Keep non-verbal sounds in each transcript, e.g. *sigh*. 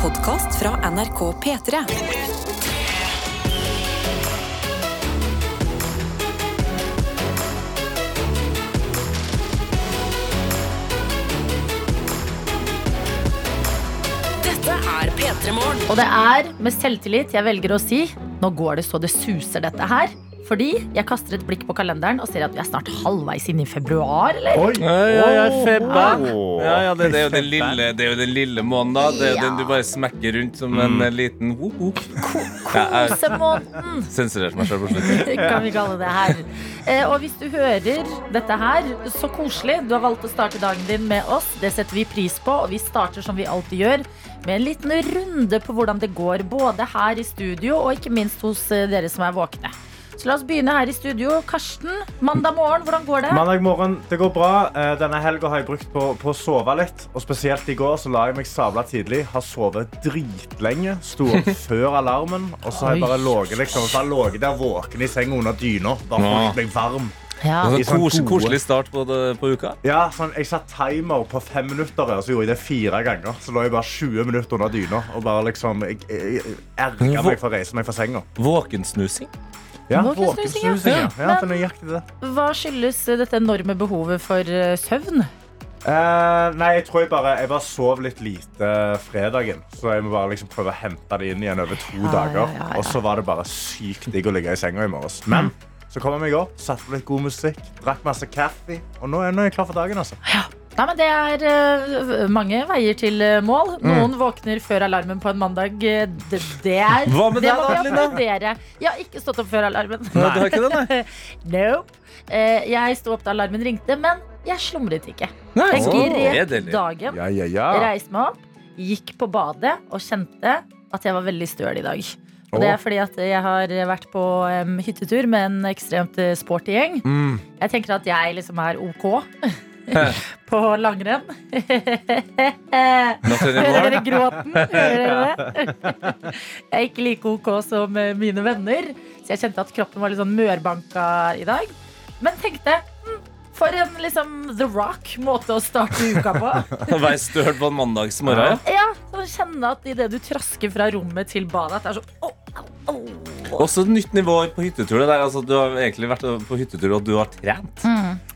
podkast fra NRK P3. Dette er P3 Morgen. Og det er med selvtillit jeg velger å si Nå går det så det suser dette her Fordi jeg kaster et blikk på kalenderen Og ser at vi er snart halvveis inn i februar eller? Oi! Ja, ja, ja, febba. Åh. Ja, ja, det, det, er jo den lille, det er jo den lille måneden. da. Det er jo Ja. den du bare smekker rundt som en eh, liten ho, ho. *laughs* Ja, Kosemåneden sensurerte meg selv på slutten. *laughs* kan vi kalle det her eh, Og hvis du hører dette her Så koselig, du har valgt å starte dagen din med oss Det setter vi pris på Og vi starter som vi alltid gjør Med en liten runde på hvordan det går Både her i studio og ikke minst hos eh, dere som er våkne Så la oss begynne her i studio Karsten, mandag morgen, hvordan går det? Mandag morgen, det går bra. Eh, Denne helga har jeg brukt på, på å sove litt. Og spesielt i går så la jeg meg sabla tidlig. Har sovet dritlenge. Sto opp *laughs* før alarmen. Og så har jeg bare ligget liksom, der våken i senga under dyna. Bare for å meg varm. Ja, I sånn kos, koselig start på, det, på uka. Ja, sånn, Jeg satt timer på fem minutter, og så gjorde jeg det fire ganger. Så lå jeg bare 20 minutter under dyna og bare liksom Jeg, jeg, jeg erga meg for å reise meg fra senga. Våkensnusing. Ja, våkesnusing. ja. ja. ja. Men- det er nøyaktig det. Hva skyldes dette enorme behovet for eh, søvn? Eh, nei, jeg tror jeg bare Jeg bare sov litt lite fredagen. Så jeg må bare liksom prøve å hente det inn igjen over to Ja, dager. ja, ja, ja. Og så var det bare sykt digg å ligge i senga i morges. Men så kom jeg meg opp, satte på litt god musikk, drakk masse kaffe. Og nå er nå er jeg klar for dagen. altså. Nei, men Det er eh, mange veier til eh, mål. Noen våkner før alarmen på en mandag. Eh, Det, det er *laughs* Hva med det det må vi Jeg har ikke stått opp før alarmen. Nei, du har ikke det, nei? *laughs* Nope. Jeg sto opp da alarmen ringte, men jeg slumret ikke. Nei, Jeg grep edelig. dagen, Ja, ja, ja. reiste meg opp, gikk på badet og kjente at jeg var veldig støl i dag. Og det er fordi at jeg har vært på um, hyttetur med en ekstremt sporty gjeng. Mm. Jeg tenker at jeg liksom er OK *laughs* *laughs* på langrenn. Hører dere gråten? *laughs* Hører dere det? Jeg er ikke like OK som eh, mine venner, så jeg kjente at kroppen var litt sånn mørbanka i dag. Men tenkte hm, for en liksom The Rock-måte å starte uka på. *laughs* Vær støl på en mandagsmorgen. Ja. Ja, Kjenne at idet du trasker fra rommet til badet, at det er sånn oh, oh, oh. Også et nytt nivå på hyttetur. Det er altså, du har egentlig vært på hyttetur, og du har trent.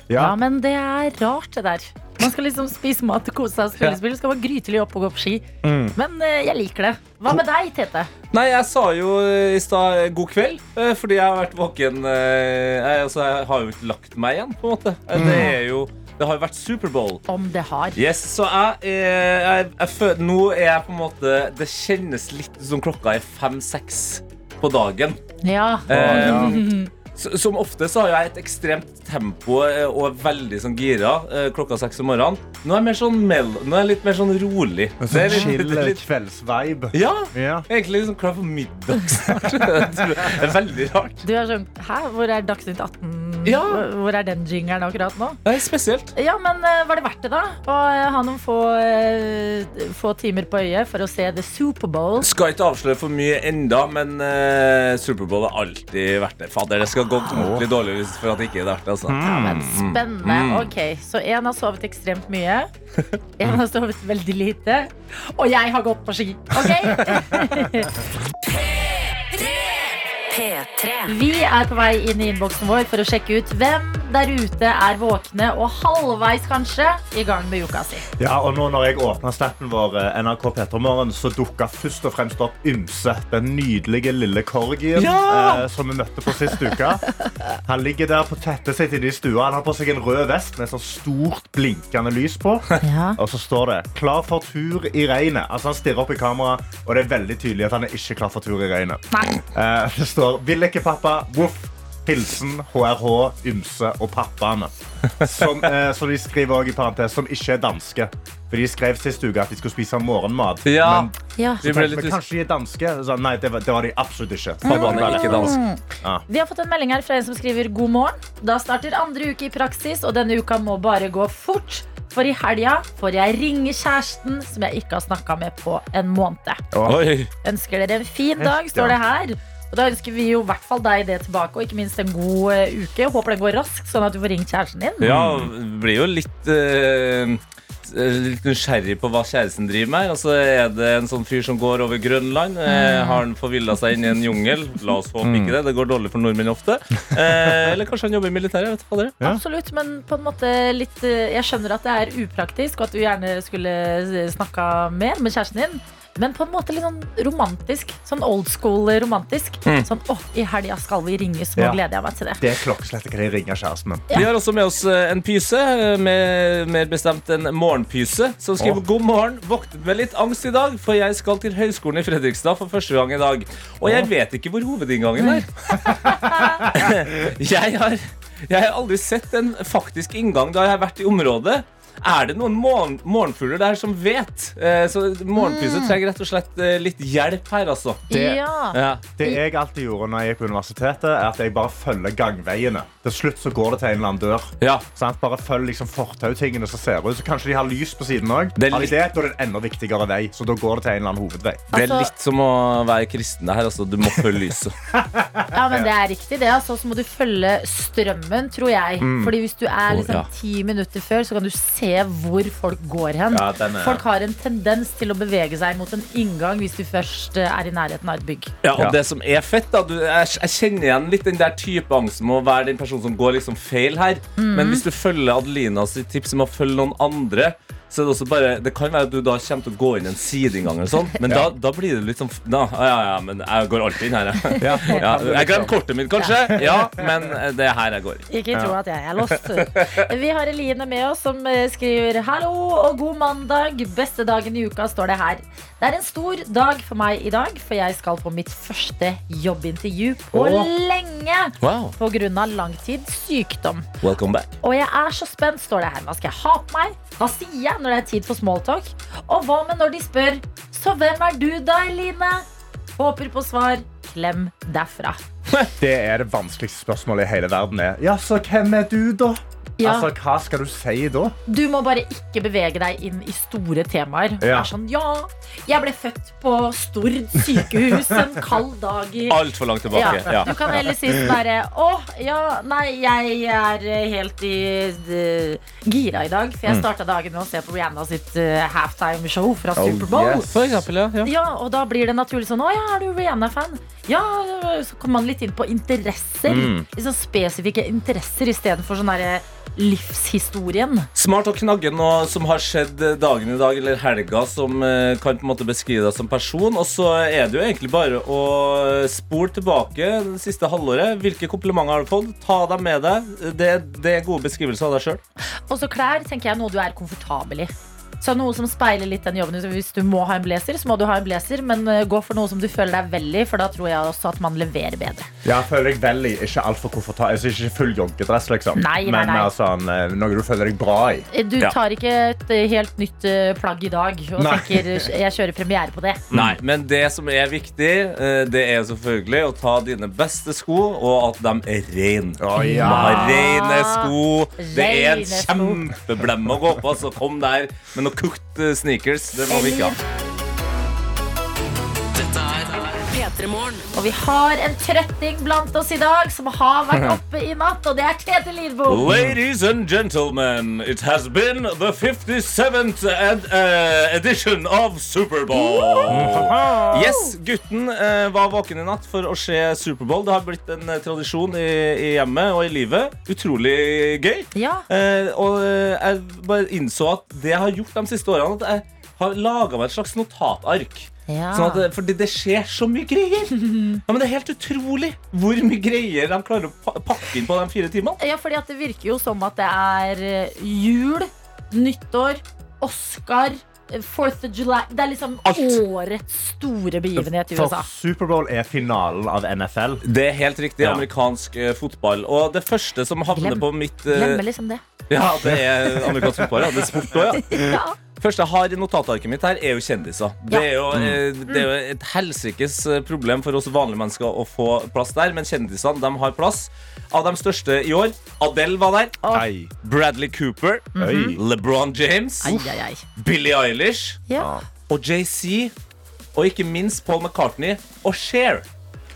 Ja, Ja. men det er rart, det der. Man skal liksom spise mat kose seg og spille spill. Skal være grytelig opp og gå på ski. Mm. Men uh, jeg liker det. Hva med deg, Tete? Nei, jeg sa jo i stad eh, god kveld, eh, fordi jeg har vært våken eh, jeg, altså, jeg har jo ikke lagt meg igjen, på en måte. Eh, Det er jo Det har jo vært Superbowl. Om det har. Yes, så jeg, eh, jeg, jeg Nå er jeg på en måte Det kjennes litt som klokka er fem-seks på dagen. Ja. Eh, *laughs* Som ofte så har jeg et ekstremt tempo eh, og er veldig sånn gira eh, klokka seks om morgenen. Nå er jeg mer sånn mel Nå er jeg litt mer sånn rolig. Så Det sånn er litt- chill det er litt- kveldsvibe. Ja, Ja. egentlig liksom klar for middag snart. *laughs* det er veldig rart. Du er sånn Hæ, hvor er Dagsnytt 18? Ja. Hvor er den jingeren akkurat nå? Er spesielt. Ja, men eh, var det verdt det, da? Å ha noen få, eh, få timer på øyet for å se The Superbowl? Skal ikke avsløre for mye enda, men uh, Superbowl er alltid verdt det. Fader, det skal gå ordentlig dårlig hvis- for at det ikke er det. Altså. Men spennende. Ok, Så én har sovet ekstremt mye. Én har sovet veldig lite. Og jeg har gått på ski. Ok? *laughs* P3. Vi er på vei inn i innboksen vår for å sjekke ut hvem der ute er våkne og halvveis kanskje i gang med uka si. Ja, og nå når jeg åpna snappen vår, eh, NRK P3morgen, så dukka først og fremst opp Ymse. Den nydelige lille corgien eh, som vi møtte på sist uke. Han ligger der på teppet sitt inne i stua. Han har på seg en rød vest med sånn stort blinkende lys på. Ja. Og så står det 'klar for tur i regnet'. Altså Han stirrer opp i kamera, og det er veldig tydelig at han er ikke klar for tur i regnet. Nei. Eh, det står 'Vil ikke pappa'. Voff. Hilsen HRH, Ymse og pappaene. Som, eh, som de skriver også i parentes, som ikke er danske. For de skrev sist uke at de skulle spise morgenmat. Ja. Men Ja. Vi så ble tenkte vi litt kanskje de er danske. Så, nei, det var, det var de absolutt ikke. Er ikke dansk. Vi har fått en melding her fra en som skriver god morgen. Da starter andre uke i praksis, og denne uka må bare gå fort. For i helga får jeg ringe kjæresten som jeg ikke har snakka med på en måned. Oi. Ønsker dere en fin dag, står det her. Og da ønsker vi jo i hvert fall deg det tilbake, og ikke minst en god eh, uke. Håper den går raskt, sånn at du får ringt kjæresten din. Ja, det blir jo litt eh, eh, litt nysgjerrig på hva kjæresten driver med. Altså, er det en sånn fyr som går over Grønland? Eh, har han forvilla seg inn i en jungel? La oss håpe ikke det. Det går dårlig for nordmenn ofte. Eh, eller kanskje han jobber i militæret? Vet du det er. Ja. Absolutt, men på en måte litt Jeg skjønner at det er upraktisk, og at du gjerne skulle snakka mer med kjæresten din. Men på en måte litt sånn romantisk. Sånn old school romantisk. Sånn åh, i helga skal vi ringes, nå Ja. gleder jeg meg til det. Det er klokkeslett kan jeg ringe kjæresten min. Ja. Vi har også med oss eh, en pyse, eh, med, mer bestemt en morgenpyse, som skriver oh. god morgen. Våknet med litt angst i dag, for jeg skal til Høgskolen i Fredrikstad for første gang i dag. Og jeg vet ikke hvor hovedinngangen er. *laughs* jeg, har, jeg har aldri sett en faktisk inngang da jeg har vært i området. Er det noen morgen, morgenfugler der som vet? Eh, så morgenpyse trenger rett og slett eh, litt hjelp her, altså. Det- Ja. Ja. Det jeg alltid gjorde når jeg gikk på universitetet, er at jeg bare følger gangveiene. Til slutt så går det til en eller annen dør. ja. Sant? Bare følg liksom fortautingene som ser ut. Så kanskje de har lys på siden òg. Det Har de litt- det, da er det en enda viktigere vei. Så da går det til en eller annen hovedvei. Det er Altså- litt som å være kristen det her. Altså. Du må følge lyset. *laughs* Ja, men det er riktig. det altså, Så må du følge strømmen, tror jeg. Fordi hvis du er liksom oh, ja. ti minutter før, så kan du se hvor folk går hen. Ja, er- Folk har en tendens til å bevege seg mot en inngang hvis du først eh, er i nærheten av et bygg. Ja, og Ja. det som er fett da du, jeg, jeg kjenner igjen litt den der type angsten med å være den personen som går liksom feil her. Men hvis du følger Adelina sitt tips om å følge noen andre, så er det også bare Det kan være at du da kommer til å gå inn en sideinngang, eller sånn, men *laughs* da, da blir det litt sånn da, Ja, ja, ja, men jeg går alltid inn her, jeg. Ja, *laughs* Ja, jeg glemte kortet mitt, kanskje. Ja, men det er her jeg går. Ikke tro at jeg er lost. Vi har Eline med oss som eh, skriver Hallo og god mandag. Beste dagen i uka, står det her. Det er en stor dag for meg i dag, for jeg skal på mitt første jobbintervju på oh. lenge. Wow, På grunn av langtidssykdom. welcome back. Og jeg er så spent, står det her. Hva skal jeg ha på meg? Hva sier jeg når det er tid for smalltalk? Og hva med når de spør Så hvem er du da, Eline? Håper på svar. Klem derfra. *laughs* Det er det vanskeligste spørsmålet i hele verden. Er. Ja, så hvem er du, da? Ja. Altså, Hva skal du si da? Du må bare ikke bevege deg inn i store temaer. Ja. er sånn, ja, jeg ble født på Stord sykehus en kald dag i Altfor langt tilbake. ja. Ja. Du kan heller si sånn derre Å, ja, nei, jeg er eh, helt i eh, gira i dag. Mm. For jeg starta dagen med å se på Rihanna sitt uh, halftime-show fra Oh, Superbowl. yes. For eksempel, ja. ja. Ja, og da blir det naturlig sånn Å ja, er du Rihanna-fan? Ja, så kommer man litt inn på interesser. Mm. Liksom spesifikke interesser istedenfor sånn derre livshistorien. Smart å knagge noe som har skjedd dagen i dag eller helga, som eh, kan på en måte beskrive deg som person. Og så er det jo egentlig bare å spole tilbake det siste halvåret. Hvilke komplimenter har du fått? Ta dem med deg. Det, det er gode beskrivelser av deg sjøl. Og så klær tenker jeg noe du er komfortabel i. Så noe som speiler litt den jobben. Hvis du må ha en blazer, så må du ha en blazer. Men eh, gå for noe som du føler deg vel i, for da tror jeg også at man leverer bedre. Ja, føler deg vel i. Ikke altfor komfortabel. Altså, ikke full joggedress, liksom. Nei, nei, Men altså, noe du føler deg bra i. Eh, Du tar ikke et eh, helt nytt eh, plagg i dag og Nei. tenker jeg kjører premiere på det. Nei, men det som er viktig, eh, det er selvfølgelig å ta dine beste sko, og at de er rene. Å, ja. rene sko. Det er en kjempeblemme å gå på, så kom der Men noe cooked eh, sneakers. Det må vi ikke ha. Og vi har en trøtting blant oss i dag som har vært *laughs* oppe i natt, og det er Tete Lidbom. Ladies and gentlemen, it has been the 57th ed uh, edition of Superbowl. Yes, gutten uh, var våken i natt for å se Superbowl. Det har blitt en uh, tradisjon i, i hjemmet og i livet. Utrolig gøy. Ja, Eh, og jeg bare innså at det jeg har gjort de siste årene, at jeg har laga meg et slags notatark. Ja. Sånn at, det- fordi det skjer så mye greier. *laughs* Ja, men Det er helt utrolig hvor mye greier de klarer å pakke inn på de fire timene. ja, fordi at det virker jo som at det er eh, jul, nyttår, Oscar, eh, Fourth of July Det er liksom Alt. årets store begivenhet i USA. Superbowl er finalen av NFL. Det er helt riktig. Ja. Amerikansk uh, fotball. Og det første som havner Glem- på mitt uh, Glemmer liksom det. Ja, det er amerikansk fotball. Ja. Det er sport òg, ja. *laughs* Ja. Første jeg har i notatarket mitt her, er jo kjendiser. Det er jo, eh, det er jo et helsikes eh, problem for oss vanlige mennesker å få plass der, men kjendisene de har plass. Av de største i år, Adele var der. Ei. Bradley Cooper. Oi. LeBron James. Ai, ai, ai. Billie Eilish. Ja. Og JC. Og ikke minst Paul McCartney og Cher.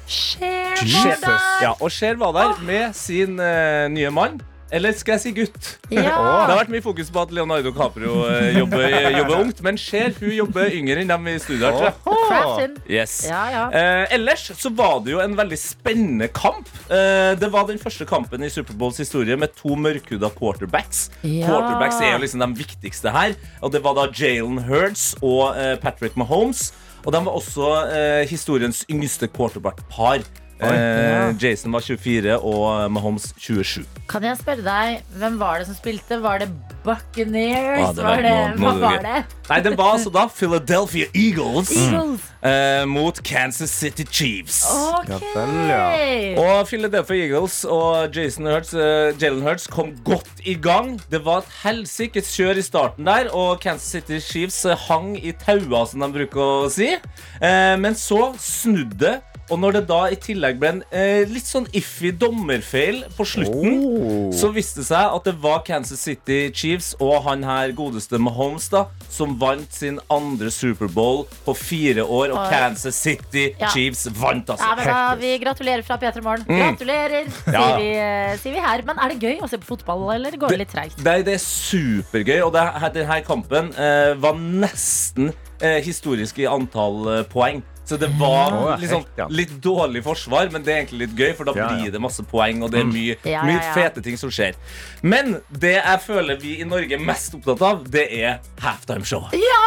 Cher var der. Ja, og Cher var der med sin uh, nye mann. Eller skal jeg si gutt? Ja. *laughs* Det har vært mye fokus på at Leonardo Caprio eh, jobber, jobber ungt, men ser hun jobber yngre enn dem i studio Oh. Yes. Ja, ja. Eh, ellers så var det jo en veldig spennende kamp. Eh, det var den første kampen i Superbowls historie med to mørkhuda quarterbacks. Ja. Quarterbacks er jo liksom de viktigste her. Og det var da Jalen Hurds og eh, Patrick Mahomes. Og de var også eh, historiens yngste quarterback-par. Eh, Jason var 24 og Mahomes 27. Kan jeg spørre deg, hvem var det som spilte? Var det Buccaneers? ah, det var var det, noe- hva var det? Nei, det var altså da Philadelphia Eagles Eagles. eh, mot Kansas City Chiefs. Ok. Ja ja. Og Philadelphia Eagles og Jason Hurts, eh, Jalen Hurts kom godt i gang. Det var et helsikes kjør i starten der, og Kansas City Chiefs eh, hang i taua, som de bruker å si. Eh, men så snudde. Og når det da i tillegg ble en eh, litt sånn iffy dommerfeil på slutten, Oh. så viste det seg at det var Kansas City Chiefs og han her godeste Mahomes da som vant sin andre Superbowl på fire år. Og. Kansas City Ja. Chiefs vant, altså. Ja, da, vi gratulerer fra P3 Morgen. Gratulerer, Mm. Ja. sier, vi, eh, sier vi her. Men er det gøy å se på fotball, eller går det litt treigt? Det, det er supergøy, og denne kampen eh, var nesten eh, historisk i antall eh, poeng. Så det var liksom, litt dårlig forsvar, men det er egentlig litt gøy, for da blir det masse poeng, og det er mye, Ja, ja, mye fete ting som skjer. Men det jeg føler vi i Norge er mest opptatt av, det er halftime-show. Ja!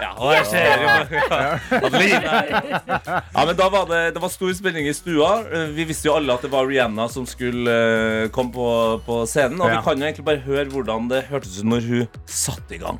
Ja, og jeg ser jo ja, *laughs* ja, men da var det, det var stor spenning i stua. Vi visste jo alle at det var Rihanna som skulle eh, komme på, på scenen. Og Ja. vi kan jo egentlig bare høre hvordan det hørtes ut når hun satte i gang.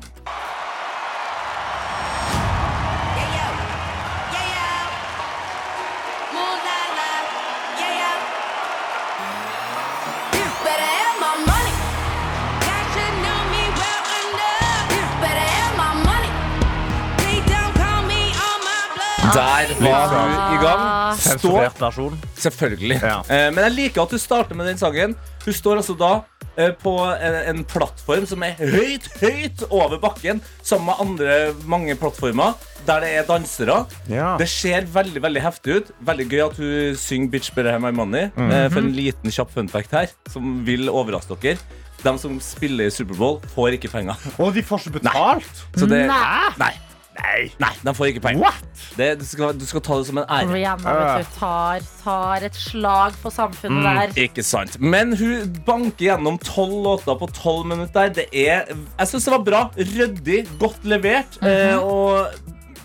Der var hun i gang. Stå, Sensurert versjon. selvfølgelig. Ja. Eh, Men jeg liker at du starter med den sangen. Hun står altså da eh, på en, en plattform som er høyt, høyt over bakken, sammen med andre mange plattformer, der det er dansere. Ja. Det ser veldig veldig heftig ut. Veldig gøy at hun synger 'Bitch Better Have My Money'. eh, For en liten kjapp fun fact her, som vil overraske dere. De som spiller i Superbowl, får ikke penger. Og de får ikke betalt! Så det, Nei. nei. Nei, nei, de får ikke penger. What? Det, du, skal, du skal ta det som en ære. Rihanna vet du, tar, tar et slag på samfunnet der. Ikke sant. Men hun banker gjennom tolv låter på tolv minutter. Det er Jeg syns det var bra. Ryddig, godt levert. eh, og,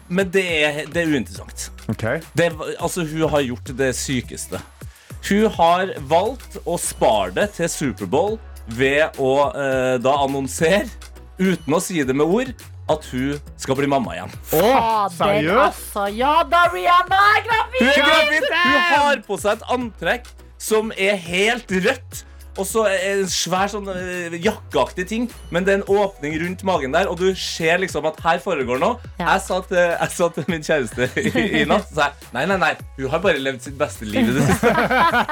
men det er, det er uinteressant. Okay. Det, altså, hun har gjort det sykeste. Hun har valgt å spare det til Superbowl ved å eh, da annonsere, uten å si det med ord, at hun skal bli mamma igjen. Åh, Fader, seriøst? altså. Ja da, Rihanna er gravid! Hun er gravid! Hun har på seg et antrekk som er helt rødt. Og så en svær sånn eh, jakkeaktig ting, men det er en åpning rundt magen der, og du ser liksom at her foregår noe. Ja. Jeg, sa til, jeg sa til min kjæreste i, i natt så jeg, Nei, nei, nei, hun har bare levd sitt beste liv i det siste.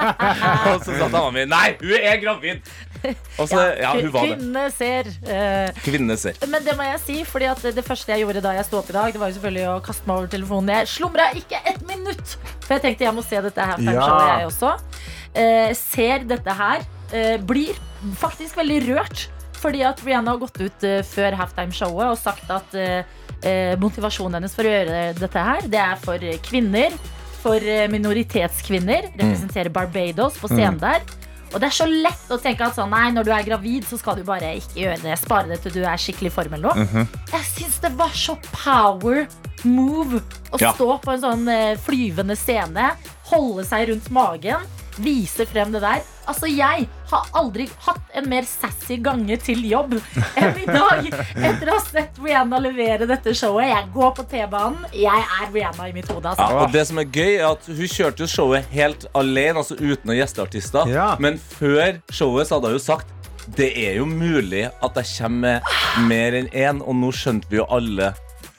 *laughs* og så sa dama mi Nei, hun er gravid! *laughs* Og ja, ja, hun var det. Kvinnene ser. Uh, kvinne ser. Men det må jeg si, fordi det første jeg gjorde da jeg sto opp i dag, Det var jo selvfølgelig å kaste meg over telefonen. Jeg slumra ikke et minutt! For jeg tenkte jeg må se dette her, Ja. jeg også. Uh, ser dette her. Uh, blir faktisk veldig rørt. Fordi at Rihanna har gått ut før halftime-showet og sagt at motivasjonen hennes for å gjøre dette her, det er for kvinner. For minoritetskvinner. Representerer Barbados på scenen der. Og det er så lett å tenke at sånn, nei, når du er gravid, så skal du bare ikke gjøre det. Spare det til du er skikkelig i form eller noe. Jeg syns det var så power move å Ja. stå på en sånn eh, flyvende scene, holde seg rundt magen, vise frem det der. Altså, jeg har aldri hatt en mer sassy gange til jobb enn i dag. Etter å ha sett Rihanna levere dette showet. Jeg går på T-banen. Jeg er Rihanna i mitt hode. Ja, Altså. og det som er gøy er at Hun kjørte jo showet helt alene, altså uten noen gjesteartister. Ja. Men før showet så hadde hun jo sagt det er jo mulig at jeg kommer med mer enn én, og nå skjønte vi jo alle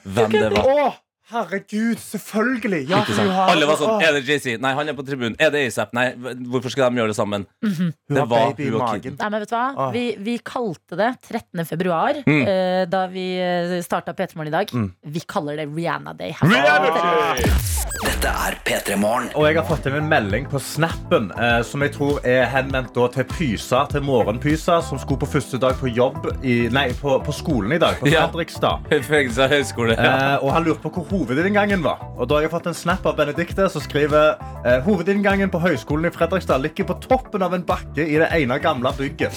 hvem det var. Herregud, selvfølgelig! Ja, har- Alle var sånn Er det JC? Nei, han er på tribunen. Er det ASAP? Nei, hvorfor skal de gjøre det sammen? hun det har var hun og. Kid. Nei, men vet du hva? Ah. Vi, vi kalte det 13. februar Mm. uh, da vi uh, starta P3 Morgen i dag. Mm. Vi kaller det Rihanna Day. herfra. Dette er P3 Morgen. Og jeg har fått inn en melding på snappen uh, som jeg tror er henvendt da til Pysa, til morgenpysa, som skulle på første dag på jobb i, Nei, på, på skolen i dag, på Ja. Fredrikstad. Fredrikstad høgskole. Ja. Uh, og han lurte på hvor hovedinngangen var. Og da har jeg fått en snap av Benedicte som skriver eh, hovedinngangen på høyskolen i Fredrikstad ligger på toppen av en bakke i det ene gamle bygget.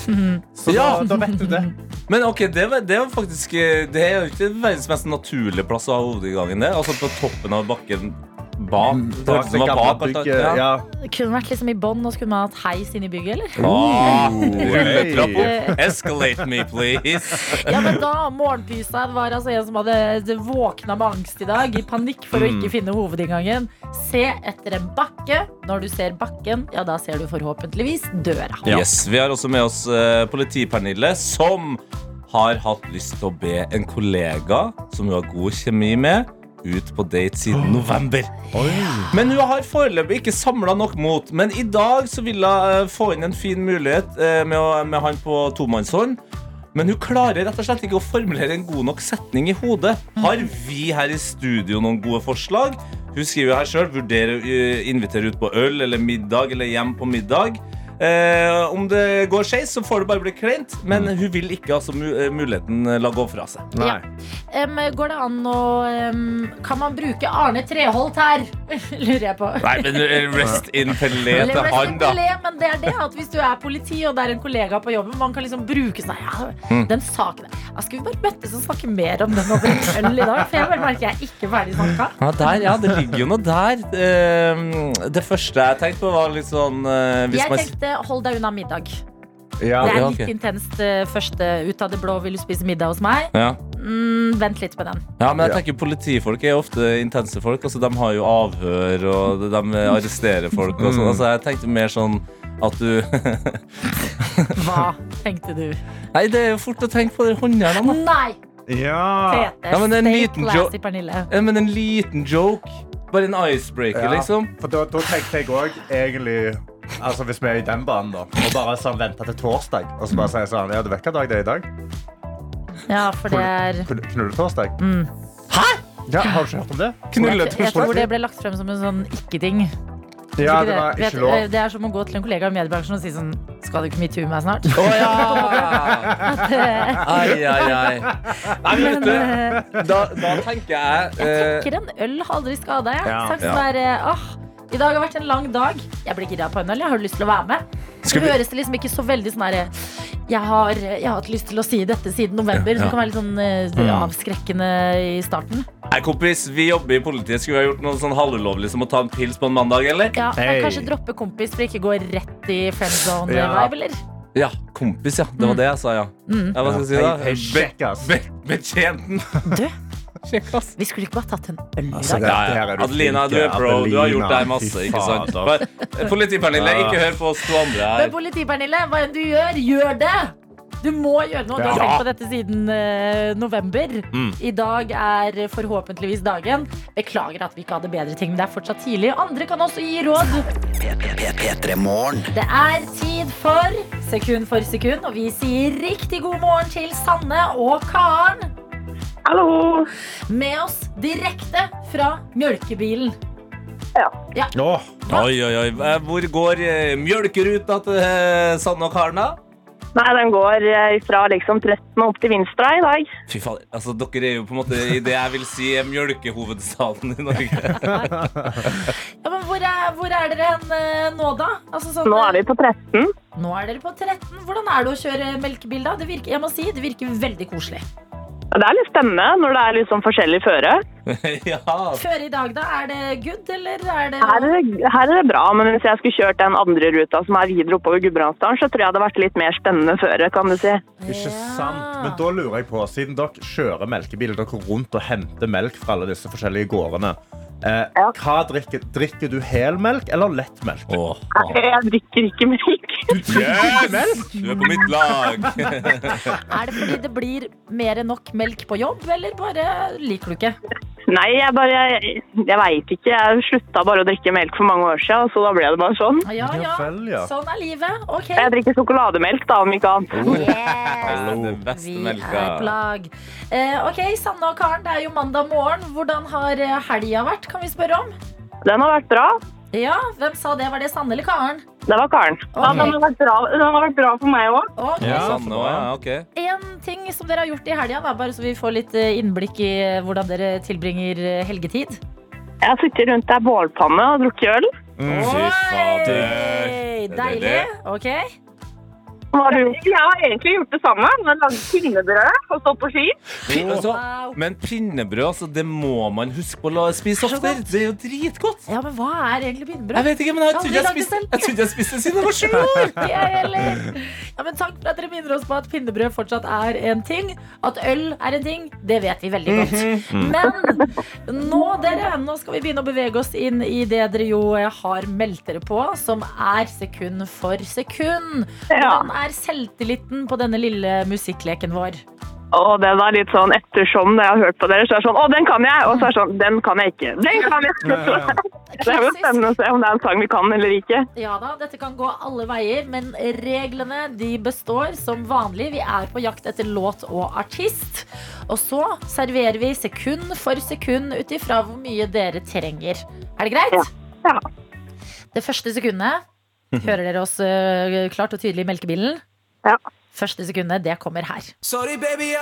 Så Ja. da, da vet du det. *laughs* Men ok, det, var- det var faktisk eh, Det er jo ikke verdens mest naturlige plass å ha hovedinngangen. Det. Altså på toppen av bakken bak. Ut som var bak, bygget. ja. Ja. Kunne vært liksom i bånn, og så kunne man hatt heis inn i bygget, eller? Oh, hey. Rulletrapp opp. Escalate me, please. *laughs* Ja, men da, morgenpysa var altså en som hadde våkna med angst i dag, i panikk for å Mm. ikke finne hovedinngangen. Se etter en bakke. Når du ser bakken, ja, da ser du forhåpentligvis døra. Yes, Vi har også med oss uh, politipernille, som har hatt lyst til å be en kollega som hun har god kjemi med, ut på date siden november. Men hun har foreløpig ikke samla nok mot. Men i dag så vil hun eh, få inn en fin mulighet eh, med, å, med han på tomannshånd. Men hun klarer rett og slett ikke å formulere en god nok setning i hodet. Har vi her i studio noen gode forslag? Hun skriver her sjøl eh, invitere ut på øl eller middag eller hjem på middag. Eh, om det går skeis, så får det bare bli kleint. Men hun vil ikke altså mu muligheten eh, la gå fra seg. Nei. Um, går det an å um, Kan man bruke Arne Treholt her? *laughs* Lurer jeg på. Nei, men eh, rest in Pelé til han, da. Pelé, men det er det at hvis du er politi og det er en kollega på jobben, man kan liksom bruke sånn ja, Mm. Den saken. Ja, skal vi bare møttes og snakke mer om den over en øl i dag? For jeg bare merker jeg er ikke ferdig snakka. Ja, der, ja, det ligger jo noe der. Det første jeg tenkte på, var litt sånn hvis Jeg man tenkte hold deg unna middag. Ja. Det er ja, litt ok. intenst eh, første ut av det blå. Vil du spise middag hos meg? ja. Mm, vent litt med den. ja, men jeg tenker politifolk er ofte intense folk. Altså, de har jo avhør, og de arresterer folk. Og sånn. altså, jeg tenkte mer sånn at du *laughs* Hva tenkte du? Nei, det er jo fort å tenke på de håndjernene. Nei! Ja. Tete, Ja, men en stay liten classy, Pernille. Ja, Men en liten joke. Bare en icebreaker, Ja, liksom. For da, da tenkte jeg òg egentlig Altså Hvis vi er i den banen, da. Og bare sånn vente til torsdag. Og så bare si sånn Ja, du vet hva dag det er i dag? Ja, for det er Knull- Knulletorsdag. mm. Ja, har du ikke hørt om det? Jeg, jeg tror det ble lagt frem som en sånn ikke-ting. Ja, det var Vet- ikke lov. det er som å gå til en kollega i mediebransjen og si sånn Skal du ikke metoo meg snart? Å ja! *laughs* Ai, ai, ai. *laughs* Nei, men vet du, eh, da, da tenker jeg jeg eh, tenker en øl har aldri skada. Jeg. Ja, Sagt ja. sånn der, eh, «Åh, I dag har vært en lang dag. Jeg blir gira på en øl. Jeg har lyst til å være med. Det Skal vi- høres det liksom ikke så veldig sånn herre jeg har, jeg har hatt lyst til å si dette siden november. Ja. Som kan være litt sånn eh, avskrekkende i starten. Nei, kompis, vi jobber i politiet. Skulle vi ha gjort noe sånn halvulovlig som å ta en pils på en mandag, eller? Ja, men Hey. Kanskje droppe kompis for ikke gå rett i friend Ja. zone-vibe, eller? Ja, kompis, ja. Det var det jeg sa, ja. Mm. ja hva skal jeg si, da? Hei, hei, sjekk, ass. Be betjenten. Du, Sjekk, ass. Vi skulle ikke bare tatt en øl i Altså, dag. er Adelina, du er pro. Du har gjort deg masse, ikke sant? Bare- Politipernille, ikke hør på oss to andre Men her. Politi-Pernille, hva enn du gjør, gjør det! Du må gjøre noe. Du har tenkt på dette siden uh, november. Mm. I dag er forhåpentligvis dagen. Beklager at vi ikke hadde bedre ting, men det er fortsatt tidlig. Andre kan også gi råd. P3 Morgen. Det er tid for sekund for sekund, og vi sier riktig god morgen til Sanne og Karen. Hallo! Med oss direkte fra mjølkebilen. Åh, Oi, oi, oi. Eh, Hvor går eh, mjølkeruta til eh, Sanne og Karen, da? Nei, den går fra liksom 13 opp til Vinstra i dag. Fy faen, altså Dere er jo på en måte i det jeg vil si er mjølkehovedstaden i Norge. *laughs* Ja, men hvor er, hvor er dere hen nå, da? Altså, sånn, Nå er vi på 13. Nå er dere på 13. Hvordan er det å kjøre melkebil, da? Det virker, jeg må si, det virker veldig koselig. Det er litt spennende når det er liksom forskjellig føre. *laughs* ja. Før i dag, da? Er det good, eller er det Her er, det, her er det bra, men hvis jeg skulle kjørt den andre ruta som er videre oppover Gudbrandsdalen, så tror jeg det hadde vært litt mer spennende føre, kan du si. ikke sant. Men da lurer jeg på, siden dere kjører melkebiler, dere rundt og henter melk fra alle disse forskjellige gårdene, Eh, Ja. hva drikker, drikker du helmelk eller lettmelk? Åh, Jeg drikker ikke melk. Yes! Du er på mitt lag. *laughs* Er det fordi det blir mer enn nok melk på jobb, eller bare liker du ikke? Nei, jeg bare Jeg, jeg veit ikke. Jeg slutta bare å drikke melk for mange år siden, så da ble det bare sånn. Ja, ja. Ja vel, ja. Sånn er livet. OK. Jeg drikker sjokolademelk, da, om ikke annet. Yes. Den beste Vi melka. er på lag. Eh, ok, Sanne og Karen, det er jo mandag morgen. Hvordan har eh, helga vært, kan vi spørre om? Den har vært bra. Ja, Hvem sa det? Var det Sanne eller Karen? Det var Karen. Ja, den har vært bra, den har vært bra for meg òg. Okay. Ja. Sanne ja, ok. En ting som dere har gjort i helga, bare så vi får litt eh, innblikk i eh, hvordan dere tilbringer eh, helgetid. Jeg har sittet rundt ei bålpanne og drukket øl. Mm. Fy fader. Oi, Det- det- Deilig. det- Ok. Jeg har egentlig gjort det samme. Men lagd pinnebrød og stått på ski. Pin- altså, men pinnebrød, altså, det må man huske på å spise ofte oftere. Det er jo dritgodt. Ja, men hva er egentlig pinnebrød? Jeg vet ikke, men jeg trodde jeg spiste jeg trodde jeg spiste det siden jeg var sju år. *laughs* Ja, men takk for at dere minner oss på at pinnebrød fortsatt er en ting. At øl er en ting, det vet vi veldig godt. *laughs* Men nå, dere, nå skal vi begynne å bevege oss inn i det dere jo eh, har meldt dere på, som er sekund for sekund. Ja. Hvordan er selvtilliten på denne lille musikkleken vår? Og den er litt sånn ettersom når jeg har hørt på dere, så er det sånn Å, den kan jeg! Og så er det sånn Den kan jeg ikke. Den kan jeg! *laughs* Det er jo spennende å se om det er en sang vi kan eller ikke. Ja da, dette kan gå alle veier, men reglene de består som vanlig. Vi er på jakt etter låt og artist. Og så serverer vi sekund for sekund ut ifra hvor mye dere trenger. Er det greit? Ja. Det første sekundet *laughs* hører dere oss øh, klart og tydelig i melkebilen. Ja. Første sekundet, det kommer her. Sorry baby *laughs*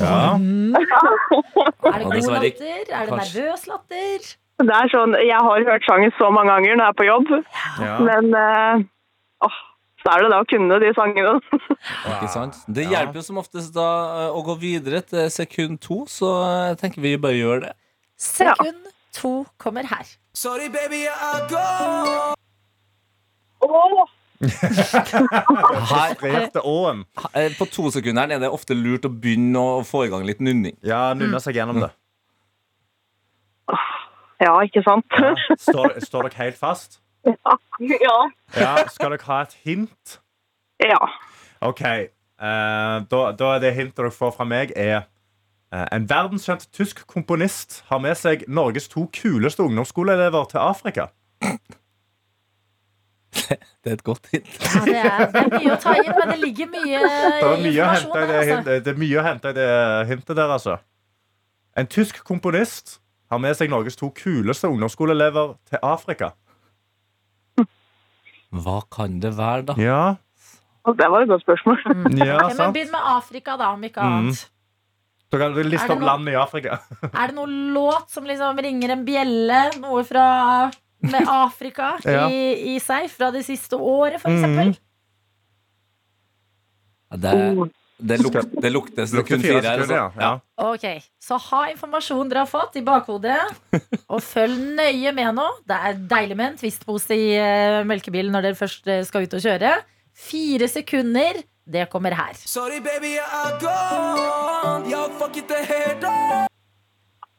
Ja. Er det god latter? Er det nervøs latter? Det er sånn, Jeg har hørt sangen så mange ganger når jeg er på jobb, Ja. men uh, åh, så er det da å kunne de sangene. *laughs* Ikke sant? Det hjelper jo som oftest da eh, å gå videre til sekund to, så jeg tenker vi bare gjør det. Sekund to kommer her. *laughs* Her, Rette åen. Her, på to sekunder er det ofte lurt å begynne å få i gang litt nunning. Ja, nunne seg gjennom det. Ja, ikke sant? Står, står dere helt fast? *laughs* ja. Ja. Skal dere ha et hint? ja. OK. Uh, da, da er det hintet dere får fra meg, er eh, En verdenskjent tysk komponist har med seg Norges to kuleste ungdomsskoleelever til Afrika. Det er et godt hint. Ja, det, er, det er mye å ta inn, men det ligger mye *laughs* Det er mye å informasjon hente i det, der. Altså. hintet- det, er mye å hente i det hintet der, altså. En tysk komponist har med seg Norges to kuleste ungdomsskoleelever til Afrika. Hva kan det være, da? Ja, Det var et godt spørsmål. ja Ok, men? Begynn med Afrika, da, om ikke Mm. Dere kan Er liste det opp noe- land i Afrika. *laughs* Er det noen låt som liksom ringer en bjelle? Noe fra med Afrika *laughs* Ja. i, i seg fra det siste året, for eksempel? Det, det, luk, det lukter Lukter sekund fire her. Altså. ja. ja. Ok, Så ha informasjon dere har fått i bakhodet, *laughs* og følg nøye med nå. Det er deilig med en twistpose i uh, melkebilen når dere først eh, skal ut og kjøre. Fire sekunder, det kommer her.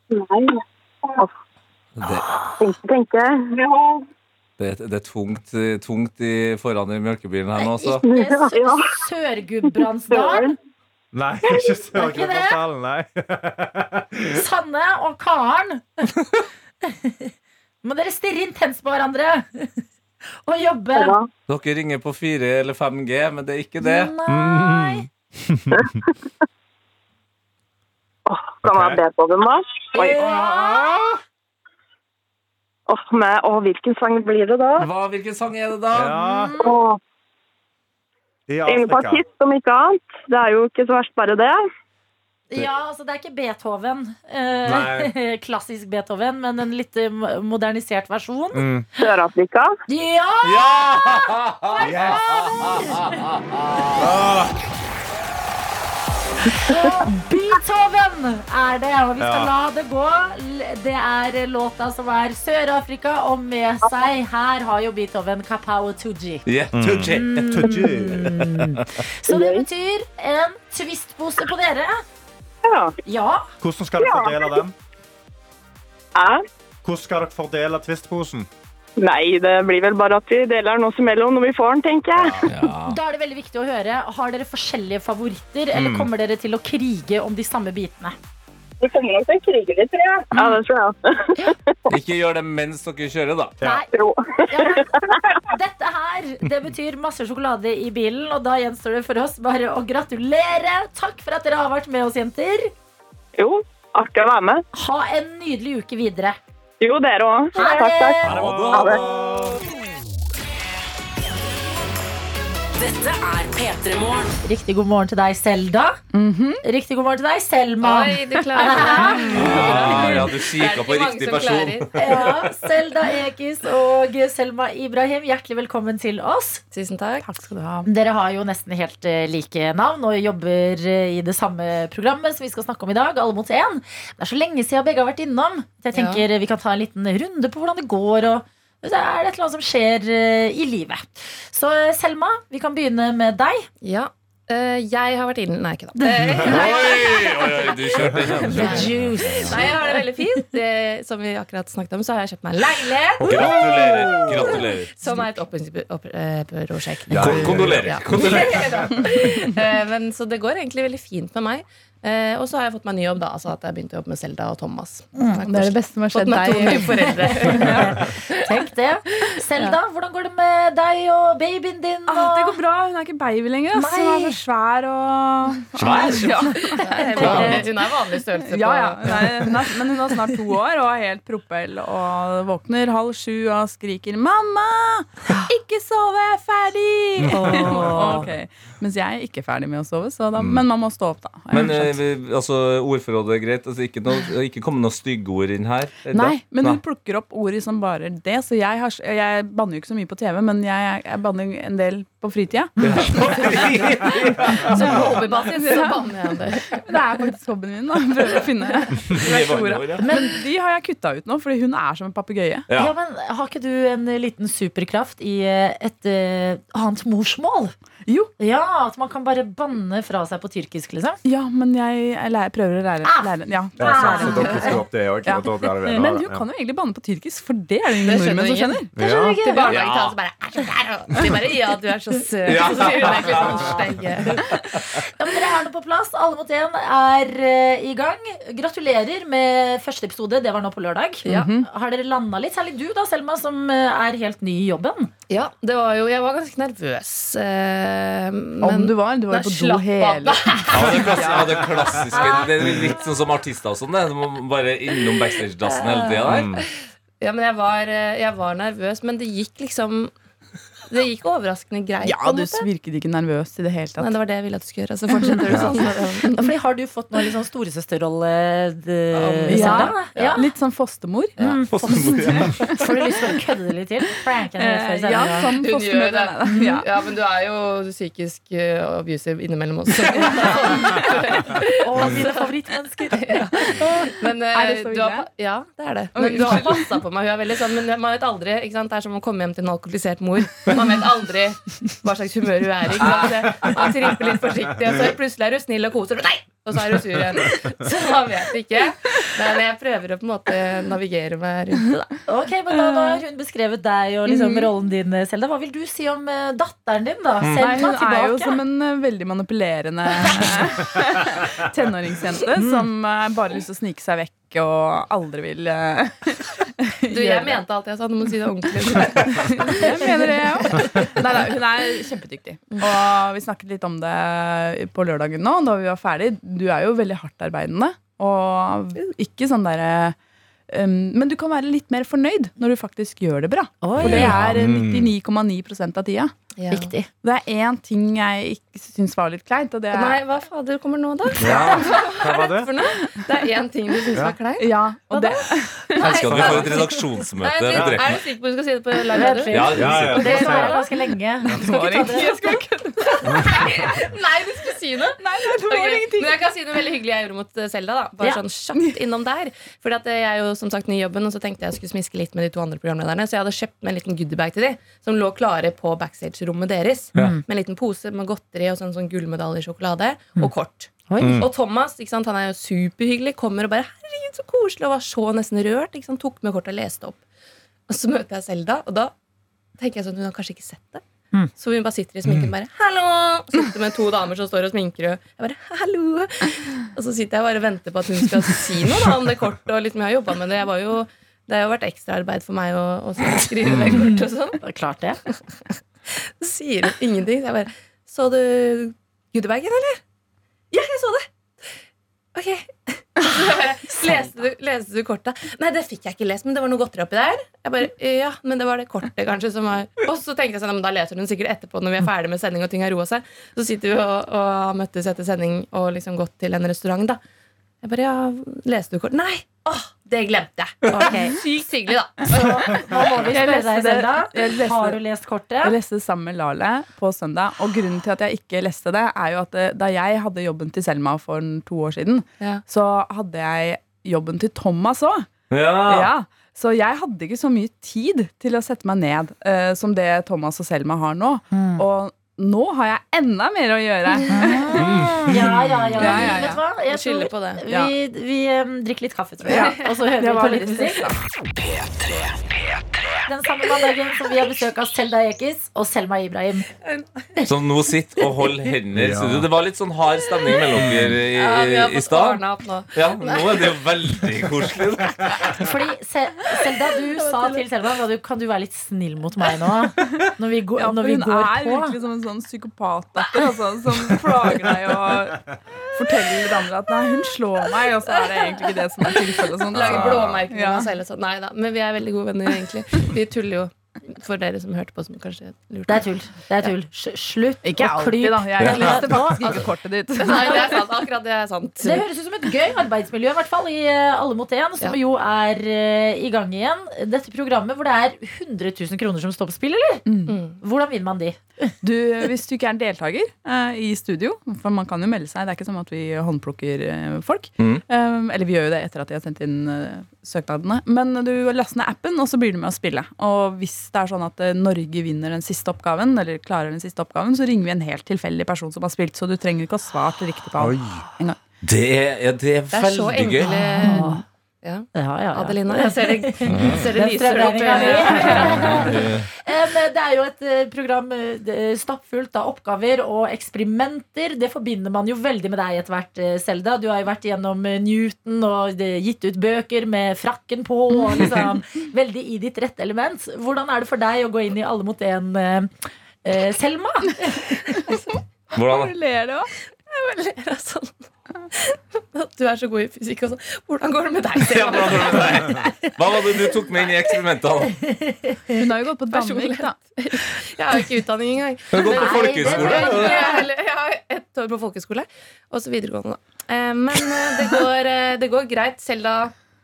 Nei. Det, Tenke, tenke. det, det er tungt, tungt i, foran i mjølkebilen her nå, altså. Ikke S- Sør-Gudbrandsdal. Nei, ikke? Sør-Gudbrandsdalen, nei. *laughs* Sanne og Karen. *laughs* Må dere stirre intenst på hverandre og jobbe. Ja. Dere ringer på 4 eller 5G, men det er ikke det. Nei. Skal man be på den, da? Oi. Ja. Oh, med, oh, hvilken sang blir det da? Hva, hvilken sang er det da? Ja, Åh, i en Afrika. partist, om ikke annet. Det er jo ikke så verst bare det. Ja, altså det er ikke Beethoven. Eh, *laughs* klassisk Beethoven, men en litt eh, modernisert versjon. Mm. Sør-Afrika. Ja! Ja! Yes! Ah, Beethoven er det, og vi skal Ja. la det gå. Det er låta som er Sør-Afrika, og med seg her har jo Beethoven Kapao Tooji. Yeah, mm. *laughs* mm. Så det betyr en twistpose på dere. Ja. Ja. Hvordan skal dere fordele den? Hæ? Hvordan skal dere fordele Twist-posen? Nei, det blir vel bare at vi deler den oss imellom når vi får den, tenker jeg. *laughs* Da er det veldig viktig å høre. Har dere forskjellige favoritter, eller kommer dere til å krige om de samme bitene? Vi kommer nok til å krige litt, tror jeg. Ja, det tror jeg også. *laughs* Ikke gjør det mens dere kjører, da. Ja. Nei. Ja. Dette her, det betyr masse sjokolade i bilen, og da gjenstår det for oss bare å gratulere. Takk for at dere har vært med oss, jenter. Jo, artig å være med. Ha en nydelig uke videre. Jo, dere òg. Ha Takk, takk. det! Ha det. Dette er P3 Morgen. Riktig god morgen til deg, Selda. Riktig god morgen til deg, Selma. Oi, du klarer det. Ja, *laughs* ja, du kikka på riktig person. *laughs* Ja, Selda Ekis og Selma Ibrahim, hjertelig velkommen til oss. Tusen takk. Takk skal du ha. Dere har jo nesten helt eh, like navn og jobber eh, i det samme programmet som vi skal snakke om i dag, Alle mot én. Det er så lenge siden begge har vært innom. Så jeg tenker Vi kan ta en liten runde på hvordan det går. og så er det et eller annet som skjer eh, i livet. Så eh, Selma, vi kan begynne med deg. Ja. eh, jeg har vært inne Nei, ikke da. *laughs* Oi, oi, oi, du kjørte *laughs* Juice. Nei, jeg har det veldig fint. Det, som vi akkurat snakket om, så har jeg kjøpt meg en leilighet. Gratulerer. Gratulerer. Som er et oppussingsprosjekt. Ja, Kondolerer. Ja. Kondolerer. *laughs* Eh, Men så det går egentlig veldig fint med meg. Eh, og så har jeg fått meg ny jobb, da. Altså at jeg begynte å jobbe med Selda og Thomas. Det er det beste som har Fått skjedd deg. *laughs* Tenk det. Selda, hvordan går det med deg og babyen din? Ah, det går bra. Hun er ikke baby lenger. ass. Hun er så svær og Svær? Ja, Hun er vanlig størrelse på ja, ja. Hun er, hun er, men hun er snart to år og er helt propell og våkner halv sju og skriker 'Mamma! Ikke sove! Jeg er ferdig!' *laughs* Ok. Mens jeg er ikke ferdig med å sove, så da, men man må stå opp, da. Men eh, vi- altså, ordforrådet er greit. Altså, ikke, noe, ikke komme noen stygge ord inn her. Er Nei, det? men hun plukker opp ord som bare det. Så jeg, har, jeg banner jo ikke så mye på TV, men jeg, jeg banner en del på fritida. *laughs* Så på hobbybasis så banner jeg det. Det er faktisk hobbyen min. da Prøve å finne *laughs* Nye. Men de har jeg kutta ut nå, fordi hun er som en papegøye. Ja. Ja. men Har ikke du en liten superkraft i eh, et uh, annet morsmål? Jo, Ja, At man kan bare banne fra seg på tyrkisk, liksom? ja, men jeg, lærer, prøver å lære, Ah! lære ja. Ja, så, så dere du opp det også, Ja. Men du kan jo egentlig banne på tyrkisk, for det er det ingen nordmenn som skjønner. Det skjønner ikke. Ja. Ja. så bare er De bare ja, du er så søt. Ja. *laughs* Så sier hun egentlig sånn stygge. *laughs* Ja, men Dere har det på plass. Alle mot én er uh, i gang. Gratulerer med første episode. Det var nå på lørdag. Ja. Har dere landa litt? Særlig du, da, Selma, som eh, er helt ny i jobben. Ja, det var jo Jeg var ganske nervøs. Eh, Om Men du var. Du var Nei, jo på do hele *laughs* Ja, det, klass, ja, det klassiske Det er litt sånn som artister og sånn. det. Bare innom backstage-dassen hele tida der. Ja, men jeg var, eh, jeg var nervøs, men det gikk liksom Det gikk overraskende greit. Ja, du virket ikke nervøs i det hele Nei, tatt. det var det jeg ville at du skulle gjøre. Så fortsetter du sånn. *laughs* Ja, fordi Har du fått noen liksom sånn storesøsterrolle, eh, Ja. Ja. Litt sånn fostermor. Mm, *laughs* Får du lyst til å kødde litt til? Eh, Ja, som gjør fostermor. det. Ja. Ja, men du er jo psykisk uh, abusive innimellom også. *laughs* Og mine favorittmennesker. Men, uh, Er det så du ille? ja, det er det. Men du har passa på meg. Hun er veldig sånn, men man vet aldri. Ikke sant? Det er som å komme hjem til en alkoholisert mor. Man vet aldri hva slags humør hun er i. Så Man tripper litt forsiktig, og så plutselig er hun snill og koser. Nei! Og så er hun sur igjen. Så man vet ikke. Men jeg prøver å på en måte navigere meg rundt det. Ok, men da, da har hun beskrevet deg og liksom rollen din, Selda. Hva vil du si om eh, datteren din, da? Nei, Selma hun er jo som en eh, veldig manipulerende *laughs* tenåringsjente som eh, bare har lyst til å snike seg vekk og aldri vil uh, *laughs* Du, jeg det. mente alt jeg sa. Du må si det ordentlig. *laughs* Jeg mener det, jeg òg. Nei, nei, hun er *laughs* kjempedyktig. Og vi snakket litt om det på lørdagen nå, da vi var ferdig. Du er jo veldig hardtarbeidende. Og ikke sånn derre um, Men du kan være litt mer fornøyd når du faktisk gjør det bra. For det er eh, 99,9% av tida. Ja. Viktig. Det er én ting jeg ikke syns var litt kleint, og det er Nei, hva fader kommer nå, da? Ja, *laughs* hva var det? Det er én ting du syns var kleint? Ja, og det, Jeg elsker at vi får et redaksjonsmøte Nei, Er du sikker på at du skal si det på live? Ja, Ja, ja. Det sa jeg ganske lenge. Du skal ikke ta det. jeg skal ikke Nei, du skulle si noe! Nei, det var ingenting. Men jeg kan si noe veldig hyggelig jeg gjorde mot eh, Selda. da Bare Ja. sånn kjapt innom der. Fordi at eh, jeg er jo som sagt ny i jobben, og så tenkte jeg jeg skulle smiske litt med de to andre programlederne. Så jeg hadde kjøpt med en liten goodiebag til de som lå klare på backstage-rommet deres. Med en liten pose med godteri og sånn, sånn gullmedaljesjokolade og kort. Og Thomas ikke sant, han er jo superhyggelig, kommer og bare 'herregud, så koselig', og var så nesten rørt. Ikke sant, tok med kortet og leste opp. Og så møter jeg Selda, og da tenker jeg sånn hun har kanskje ikke sett det. Så hun bare sitter i sminken bare 'hallo'. Sitter med to damer som står og sminker, og jeg bare 'hallo'. Og så sitter jeg bare og venter på at hun skal si noe da, om det kortet. Og liksom, jeg har jobbet med det. Jeg var jo, det har jo vært ekstraarbeid for meg å, å skrive det kortet og sånn. Det er klart det. Så sier hun ingenting. Så jeg bare Så du goodiebagen, eller? Ja, jeg så det. Ok. Bare, *laughs* leste, du, leste du kortet? Nei, det fikk jeg ikke lest, men det var noe godteri oppi der. Jeg bare, ja, men det var det kortet kanskje som var Og så tenkte jeg sånn, da leser hun sikkert etterpå når vi er ferdig med sending og ting har roa seg. Så sitter vi og, og møttes etter sending og liksom gått til en restaurant, da. Jeg bare, ja, leste du kortet? Nei! Åh, det glemte jeg. Okay. *laughs* Sykt hyggelig, da. Så nå må vi spørre deg, selv, da. Har du lest kortet? Jeg leste det sammen med Lale på søndag. Og grunnen til at jeg ikke leste det, er jo at eh, da jeg hadde jobben til Selma for to år siden, Ja. så hadde jeg jobben til Thomas òg. Ja. Ja. Så jeg hadde ikke så mye tid til å sette meg ned eh, som det Thomas og Selma har nå. Mm. Og nå har jeg enda mer å gjøre. *laughs* Ja, ja, ja. Ja, ja, ja. Vet du hva? Jeg skylder på det. Vi, vi um, drikker litt kaffe, tror jeg. Og så hører vi på litt musikk. Den samme mandagen som vi har besøk av Selda Ekiz og Selma Ibrahim. Som nå sitter og holder hender Ja. Det var litt sånn hard stemning mellom dere i, Ja, vi har i stad. nå. Ja, nå er det jo veldig koselig. Fordi Se Selda, du sa til Selma du, Kan du være litt snill mot meg nå? Når vi, går- Ja, når vi hun er på. virkelig som en sånn psykopat altså, som plager deg og forteller hverandre andre at nei, hun slår meg, og så er det egentlig ikke det som er tilfellet. Sånn. Lager blåmerker på Ja. oss selv. og sånn. Nei da, men vi er veldig gode venner, egentlig. Vi tuller jo. For dere som hørte på, som kanskje lurte. Det er tull. Det er tull. Slutt Ikke å alltid, da. Jeg leste faktisk altså, ikke kortet ditt. *laughs* Nei, det er sant. Akkurat det er sant. Det høres ut som et gøy arbeidsmiljø, i hvert fall i eh, Alle mot én, som Ja. jo er uh, i gang igjen. Dette programmet hvor det er 100 000 kroner som står på spill, eller? Mm. Hvordan vinner man de? *laughs* Du, hvis du ikke er deltaker uh, i studio, for man kan jo melde seg, det er ikke som at vi håndplukker uh, folk. Mm. Um, eller vi gjør jo det etter at de har sendt inn søknadene. Men du laster ned appen, og så blir du med å spille. Og hvis det er sånn at eh, Norge vinner den siste oppgaven, eller klarer den siste oppgaven, så ringer vi en helt tilfeldig person som har spilt, så du trenger ikke å svare til riktig på alt. en. Det er, ja, det er Det er så veldig gøy. enkle ja. Ja, ja, ja. Adelina, jeg ser det, *laughs* ser det lyser opp. i- Em, Det er jo et eh, program eh, stappfullt av oppgaver og eksperimenter. Det forbinder man jo veldig med deg etter hvert, eh, Selda. Du har jo vært gjennom eh, Newton og gitt ut bøker med frakken på. Og *laughs* liksom, veldig i ditt rette element. Hvordan er det for deg å gå inn i Alle mot én, eh, eh, Selma? Hvordan da? ler du òg? ler av sånn. Du er så god i fysikk og sånn. Hvordan går det med deg? Ja, hvordan går det med deg? Hva var det du tok med inn i eksperimentet? Hun har jo gått på. Danvik, da. Jeg har ikke utdanning engang. Har du gått på folkehøyskole? Jeg har- ett år på folkehøyskole, og så videregående. da. Eh, Men eh, det går, eh, det går greit. Selda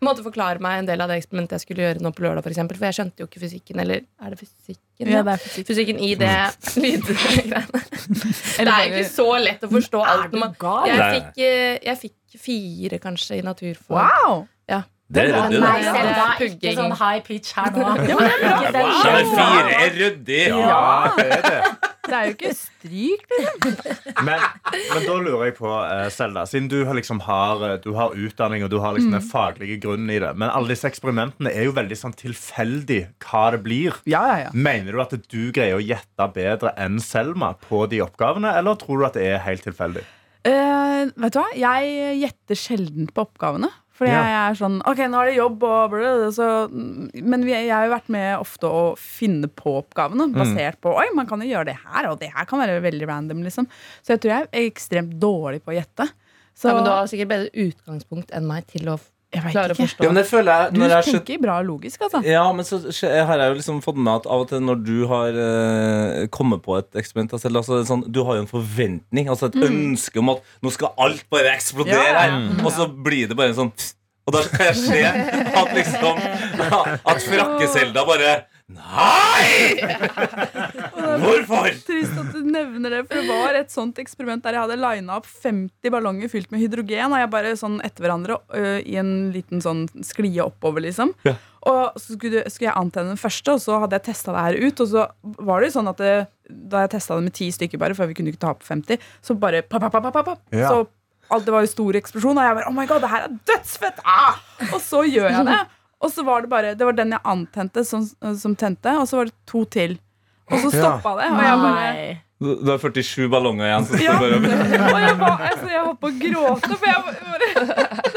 måtte forklare meg en del av det eksperimentet jeg skulle gjøre nå på lørdag. For, eksempel, for jeg skjønte jo ikke fysikken. Eller er det fysikken? Ja, det er fysikken. Fysikken i det *laughs* lydgreiene. Det er ikke så lett å forstå alt. Er du gal? jeg, fikk, eh, jeg fikk fire, kanskje, i naturfag. Wow! Det er ryddig, Nei, det. Selda, Det er ikke sånn high pitch her nå. *laughs* Ja, men kjempe- fire er ryddig. Ja, det er det. Det er jo ikke stryk. liksom. *laughs* Men, men da lurer jeg på, eh, Selda, siden du har, liksom har, eh, du har utdanning og du har liksom den faglige grunnen i det, men alle disse eksperimentene er jo veldig sånn tilfeldig hva det blir. Ja, ja, ja. Mener du at du greier å gjette bedre enn Selma på de oppgavene, eller tror du at det er helt tilfeldig? Uh, vet du hva? Jeg gjetter sjelden på oppgavene. Fordi Ja. jeg er sånn Ok, nå er det jobb, og blå så, Men vi, jeg har jo vært med ofte å finne på oppgavene. Basert på Oi, man kan jo gjøre det her, og det her kan være veldig random. liksom Så jeg tror jeg er ekstremt dårlig på å gjette. Så Ja, men du har sikkert bedre utgangspunkt enn meg til å jeg vet å ikke. forstå. Ja, men jeg føler jeg Du når jeg tenker tenker bra logisk, altså. Ja, men så skje- har jeg jo liksom fått med at av og til når du har eh, kommet på et eksperiment altså, altså, det er sånn, Du har jo en forventning, altså et ønske om at nå skal alt bare eksplodere Ja, ja. her. Og så blir det bare en sånn Og da kan jeg se at liksom *laughs* At Frakkeselda bare Nei! *laughs* Hvorfor? Trist at du nevner det, for det var et sånt eksperiment der jeg hadde lina opp 50 ballonger fylt med hydrogen, og jeg bare sånn etter hverandre ø, i en liten sånn sklie oppover, liksom. Ja. Og så skulle, skulle jeg antenne den første, og så hadde jeg testa det her ut. Og så var det jo sånn at det, da jeg testa det med ti stykker, bare, for vi kunne ikke ta på 50, så bare pap, pap, pap, pap, pap, Ja. så alt, det var jo stor eksplosjon, og jeg bare Oh my god, det her er dødsfett! Ah! Og så gjør jeg det. Og så var det bare Det var den jeg antente, som, som tente, og så var det to til. Og så stoppa det. Og jeg bare Du har 47 ballonger igjen. Så Ja. bare *laughs* Og jeg, var, altså, jeg holdt på å gråte, for jeg bare *laughs*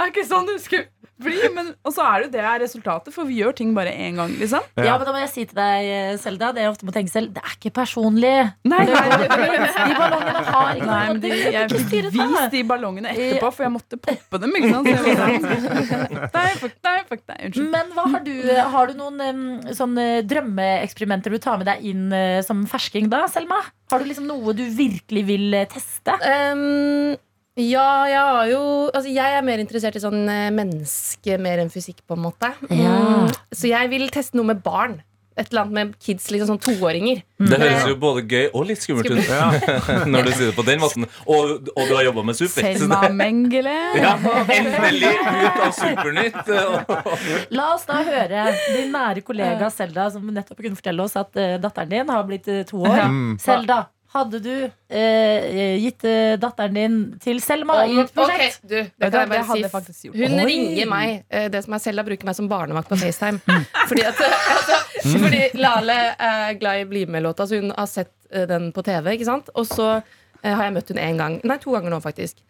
Det er ikke sånn du skulle bli. Men, og så er det jo det er resultatet, for vi gjør ting bare én gang, liksom. Ja, men da må jeg si til deg, Selda, det jeg ofte må tenke selv, det er ikke personlig. Nei. De ballongene har ikke Nei, men de, jeg fikk vist de ballongene etterpå, for jeg måtte poppe dem. Ikke sant? Så jeg var sånn, *laughs* nei, fuck deg, fuck deg. Unnskyld. Men hva har du Har du noen sånne drømmeeksperimenter du tar med deg inn eh, som fersking da, Selma? Har du liksom noe du virkelig vil eh, teste? Ehm, ja, jeg har jo Altså, jeg er mer interessert i sånn eh, menneske mer enn fysikk, på en måte. Ja. Mm, så jeg vil teste noe med barn. Et eller annet med kids, liksom sånn toåringer. Det høres jo både gøy og litt skummelt ut *laughs* når du sier det på den måten. Og, og du har jobba med Super. Selma Mengele. *laughs* Ja, endelig ut av Supernytt. *laughs* La oss da høre din nære kollega Selda, som nettopp kunne fortelle oss at eh, datteren din har blitt eh, to år. Selda, hadde du eh, gitt eh, datteren din til Selma i et prosjekt? Ok, du, det kan jeg bare si. faktisk gjort. Hun Oi. ringer meg. eh, Det som er Selda bruker meg som barnevakt på FaceTime. *laughs* Fordi at altså, Fordi Lale er glad i Bli med-låta, så hun har sett eh, den på TV. Ikke sant? Og så eh, har jeg møtt hun én gang. Nei, to ganger nå, faktisk.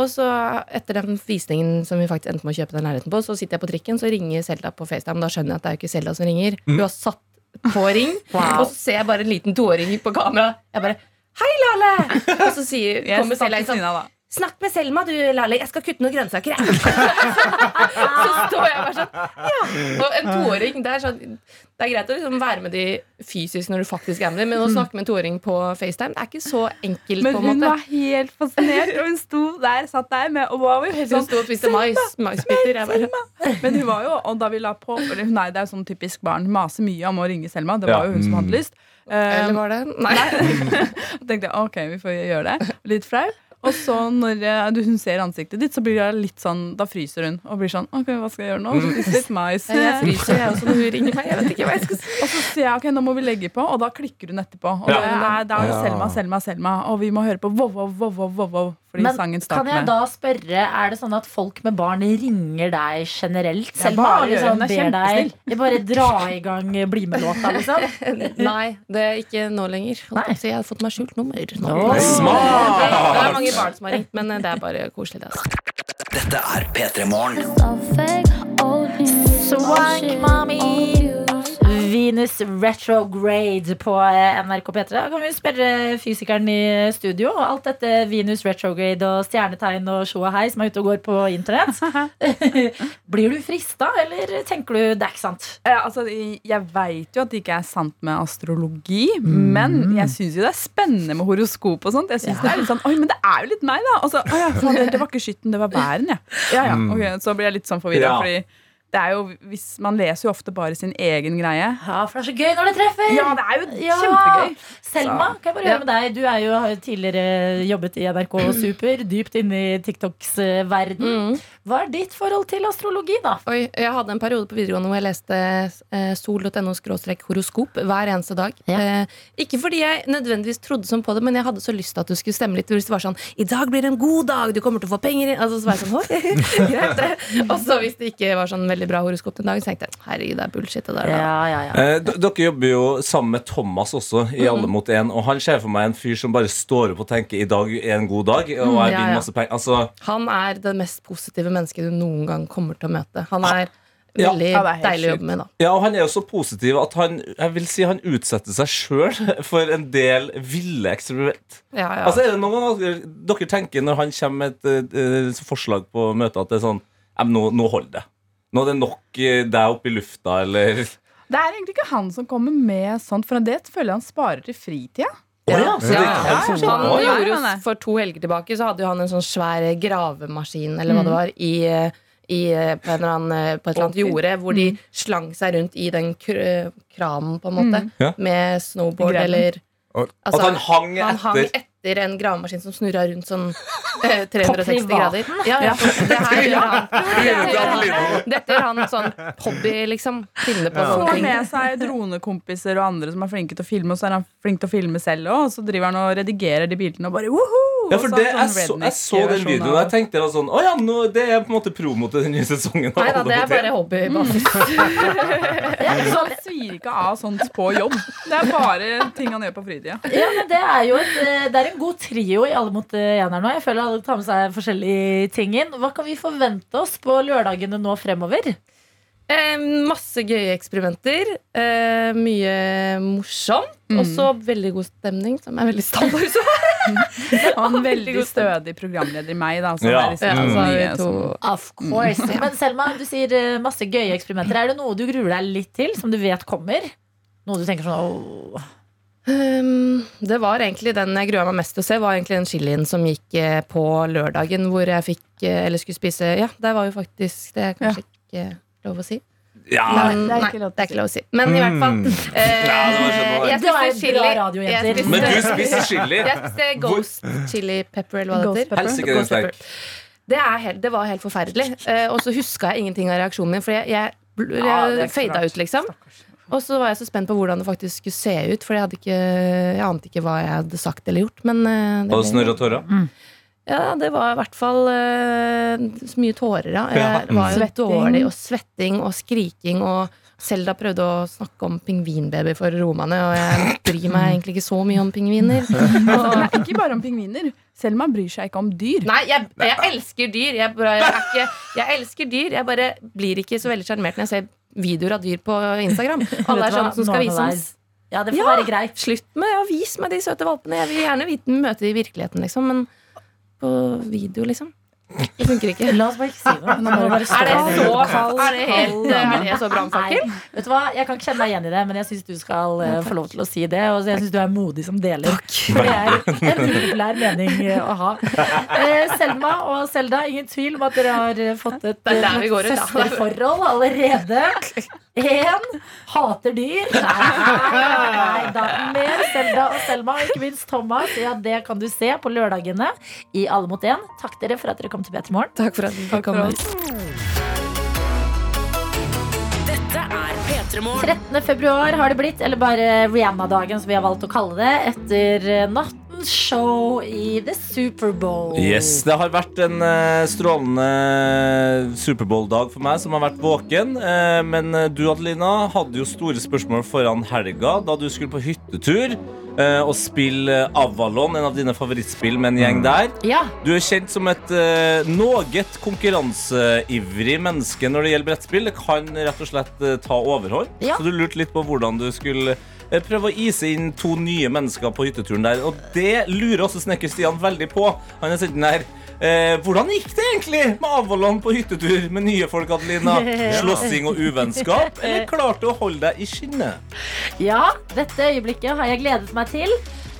Og så etter den visningen som vi faktisk endte med å kjøpe den leiligheten på, så sitter jeg på trikken, så ringer Selda på FaceTime. Da skjønner jeg at det er jo ikke Selda som ringer. Hun har satt på ring, og så ser jeg bare en liten toåring på kamera. Jeg bare Hei, Lale! Og så sier, kommer ved inn sånn. Snakk med Selma, du, Lali. Jeg skal kutte noen grønnsaker. jeg.» *laughs* så står jeg bare sånn Ja. Og en toåring det er, sånn, det er greit å liksom være med de fysisk når du faktisk er med dem, men å snakke med en toåring på FaceTime, det er ikke så enkelt. Men på en hun måte var helt fascinert, og hun sto der, satt der med og var jo helt Hun sånn sto og spiste mais, maisbiter. Men hun var jo, og da vi la på Nei, Det er jo sånn typisk barn. Maser mye om å ringe Selma. Det var jo hun som hadde lyst. Eller var det Nei. *laughs* og tenkte jeg, ok, vi får gjøre det. Litt flau. Og så når du, hun ser ansiktet ditt, så blir det litt sånn Da fryser hun og blir sånn Ok, hva skal jeg gjøre nå? Spise litt mais. Jeg fryser, jeg også, når hun ringer meg. Jeg vet ikke hva jeg skal si. Og så sier jeg ok, nå må vi legge på, og da klikker hun etterpå. Og Ja. det er, da er det Selma, Selma, Selma. Og vi må høre på vov, wow, wow, wow, wow, wow fordi Men sangen kan jeg med da spørre, er det sånn at folk med barn ringer deg generelt? Ja, Selma bare liksom, er ber deg jeg bare dra i gang eh, Bli med-låta, liksom? *laughs* Nei, det er ikke nå lenger. Nei. Så jeg har fått meg skjult nummer. Nå. Oh. Smart! Det er mange barn som har ringt, men det er bare koselig. Det, altså. Dette er P3 Morgen. Swank mommy Venus Retrograde på eh, NRK P3. Da kan vi spørre fysikeren i studio. Alt dette Venus Retrograde og stjernetegn og sjå og hei som er ute og går på internett. *laughs* Blir du frista, eller tenker du det er ikke sant? Ja, altså, jeg veit jo at det ikke er sant med astrologi, men jeg syns jo det er spennende med horoskop og sånt. Jeg synes det er litt sånn, Oi, men det er jo litt meg, da! Og så, å ja, faen, det, var ikke skytten, det var bæren, ja. ja, ja. Ok, så blir jeg litt sånn forvirra, Ja. fordi det er jo, hvis, man leser jo ofte bare sin egen greie. Ja, for det er så gøy når det treffer! Ja, det er jo Ja. kjempegøy. Selma, kan jeg bare høre med deg? Du er jo, har jo tidligere jobbet i NRK *clears throat* Super, dypt inne i TikToks verden. verden. Hva er ditt forhold til astrologi, da? Oi, jeg hadde en periode på videregående hvor jeg leste eh, sol.no horoskop hver eneste dag. Ja. Eh, ikke fordi jeg nødvendigvis trodde sånn på det, men jeg hadde så lyst til at du skulle stemme litt. Hvis det var sånn 'I dag blir det en god dag, du kommer til å få penger inn', altså, så var jeg sånn «Oi, *laughs* greit det. *laughs* Og så hvis det ikke var sånn veldig bra horoskop den dagen, så tenkte jeg herregud, det er bullshit. Det der, da. Ja, ja, ja. Eh, Dere jobber jo sammen med Thomas også, i Alle mot én. Og han ser for meg en fyr som bare står opp og tenker 'i dag er en god dag', og jeg vinner ja. masse penger. Altså, Han er det mest positive mennesket du noen gang kommer til å møte. Han er Ja. veldig Ja, er deilig å jobbe med, da. ja, og han er jo så positiv at han jeg vil si han utsetter seg sjøl *laughs* for en del ville eksperiment. Ja, ja. Altså, er det noen ganger dere, tenker når han kommer med et eh, forslag på møtet, at det er sånn «Ja, nå, nå holder det. Nå er det nok der deg oppe i lufta, eller Det er egentlig ikke han som kommer med sånt, for det føler jeg han sparer til fritida. Å ja, Ja, han Han ja. gjorde nei. For to helger tilbake så hadde jo han en sånn svær gravemaskin Eller hva det var i, i, på, en eller annen, på et eller annet jorde Hvor de slang seg rundt i den kr kranen på en måte Med snowboard eller altså, At han hang han hang etter. Etter en gravemaskin som snurra rundt sånn eh, 360 grader. Ja, ja, det her gjør han. Dette gjør han sånn hobby, liksom. Finne på Får sånne ting. med seg dronekompiser og andre som er flinke til å filme, og så er han flink til å filme selv òg, og så driver han og redigerer de bildene og bare woho! Ja, for det, jeg, sånn så, jeg så den videoen og jeg tenkte da sånn Å ja, nå, det er på en måte promo til den nye sesongen. Nei da, det er bare hobbybasis. *laughs* Så han svir ikke av sånt på jobb. Det er bare ting han gjør på fritida. Ja, men det er jo et, eh, det er en god trio i Alle mot én her nå. Jeg føler alle tar med seg forskjellige ting inn. Hva kan vi forvente oss på lørdagene nå fremover? Eh, masse gøye eksperimenter. Eh, mye morsomt. Og så veldig god stemning, som er veldig standard. Og en veldig stødig programleder i meg, da. Som Ja. er liksom mm. så har vi nye to som- Of course. Men Selma, du sier eh, masse gøye eksperimenter. Er det noe du gruer deg litt til, som du vet kommer? Noe du tenker sånn åh. Um, det var egentlig den jeg grua meg mest til å se, var egentlig den chilien som gikk eh, på lørdagen, hvor jeg fikk eh, Eller skulle spise Ja, det var jo faktisk Det er kanskje ikke lov å si. Ja, det er nei, til det er ikke lov å si. Men i hvert fall eh, Ja, det var sånn, Jeg spiste chili. radio, Jeg spiste- Men du spiser chili. Jeg spiste Ghost chili pepper, eller hva det heter. er. Det, er helt, det var helt forferdelig. Eh, og så huska jeg ingenting av reaksjonen min, for jeg, jeg, jeg fada ut, liksom. Og så var jeg så spent på hvordan det faktisk skulle se ut, for jeg, hadde ikke, jeg ante ikke hva jeg hadde sagt eller gjort. Men eh, det Og snørr og tårer. Ja, det var i hvert fall eh, så mye tårer, ja. Ja. Var jo dårlig, og svetting og skriking. Og Selda prøvde å snakke om pingvinbaby for romane, og jeg bryr meg egentlig ikke så mye om pingviner. *laughs* Selma, ikke bare om pingviner. Selma bryr seg ikke om dyr. Nei, jeg, jeg elsker dyr. Jeg, bare, jeg, er ikke, jeg elsker dyr. Jeg bare blir ikke så veldig sjarmert når jeg ser videoer av dyr på Instagram. *laughs* Alle er sånn som skal vise oss. Ja, det får Ja. være greit. Slutt med å vise meg de søte valpene. Jeg vil gjerne vite, møte de i virkeligheten, liksom. Men på video, liksom. Det funker ikke. La oss bare ikke si noe. Bare Er det så, Kald, er det helt, kald. er det så brannfakkel? Vet du hva? Jeg kan ikke kjenne meg igjen i det, men jeg syns du skal uh, få lov til å si det. Og jeg syns du er modig som deler. For det er en upopulær mening eh, å ha. Uh, Selma og Selda, ingen tvil om at dere har fått et søsterforhold allerede. Én hater dyr. Nei, nei, da mer Selda og Selma, og ikke minst Thomas. Ja, det kan du se på lørdagene i Alle mot én. Takk dere for at dere kom til P3 Morgen. Takk for at du fikk komme. Dette er P3 Morgen. 13. februar har det blitt, eller bare Rihanna-dagen som vi har valgt å kalle det, etter eh, nattens show i The Superbowl. Yes, Det har vært en eh, strålende Superbowl-dag for meg, som har vært våken. Eh, men eh, du, Adelina, hadde jo store spørsmål foran helga da du skulle på hyttetur eh, og spille Avalon, en av dine favorittspill, med en gjeng der. Ja, Du er kjent som et uh, noget konkurranseivrig menneske når det gjelder brettspill. Det kan rett og slett uh, ta overhånd. Ja. Så du lurte litt på hvordan du skulle eh, prøve å ise inn to nye mennesker på hytteturen der. Og det lurer også snekker Stian veldig på. Han er den der. Eh, hvordan gikk det egentlig med Avalon på hyttetur med nye folk, Adelina? *laughs* Slåssing og uvennskap? Eller klarte du å holde deg i skinnet? ja, dette øyeblikket har jeg gledet meg til.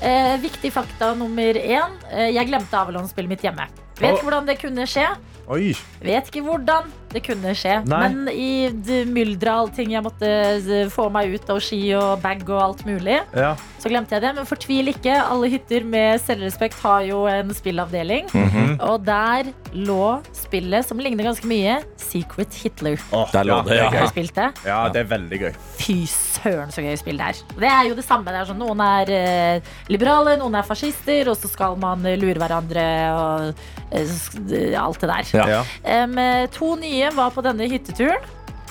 Eh, viktig fakta nummer én. Eh, jeg glemte Avalon-spillet mitt hjemme. Vet ikke hvordan det kunne skje. Oi. Vet ikke hvordan det kunne skje. Nei. Men i mylderet av allting jeg måtte eh, få meg ut av ski og bag og alt mulig, Ja. så glemte jeg det. Men fortvil ikke. Alle hytter med selvrespekt har jo en spillavdeling. Mhm. Og der lå spillet som ligner ganske mye, Secret Hitler. Åh, Der lå det, ja. er gøy. spilt det? ja, det er veldig gøy. Fy søren, så gøy spill det er. Det er jo det samme. Det er sånn, noen er eh, liberale, noen er fascister, og så skal man eh, lure hverandre og eh, alt det der. Ja. Eh, to nye var på denne hytteturen,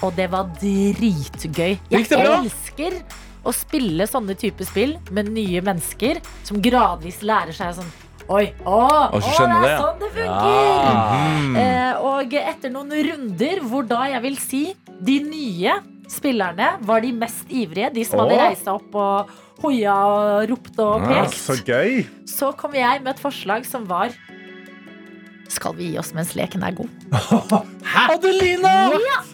og det var dritgøy. Jeg det bra? elsker å spille sånne typer spill med nye mennesker som gradvis lærer seg sånn Oi, å, å, så det skjønner er det, sånn det funker! Mhm. Eh, og etter noen runder hvor da jeg vil si de nye spillerne var de mest ivrige, de som hadde Åh. reist seg opp og hoia og ropt og Ah, pekt, så gøy. så kom jeg med et forslag som var Skal vi gi oss mens leken er god? *laughs* Adelina!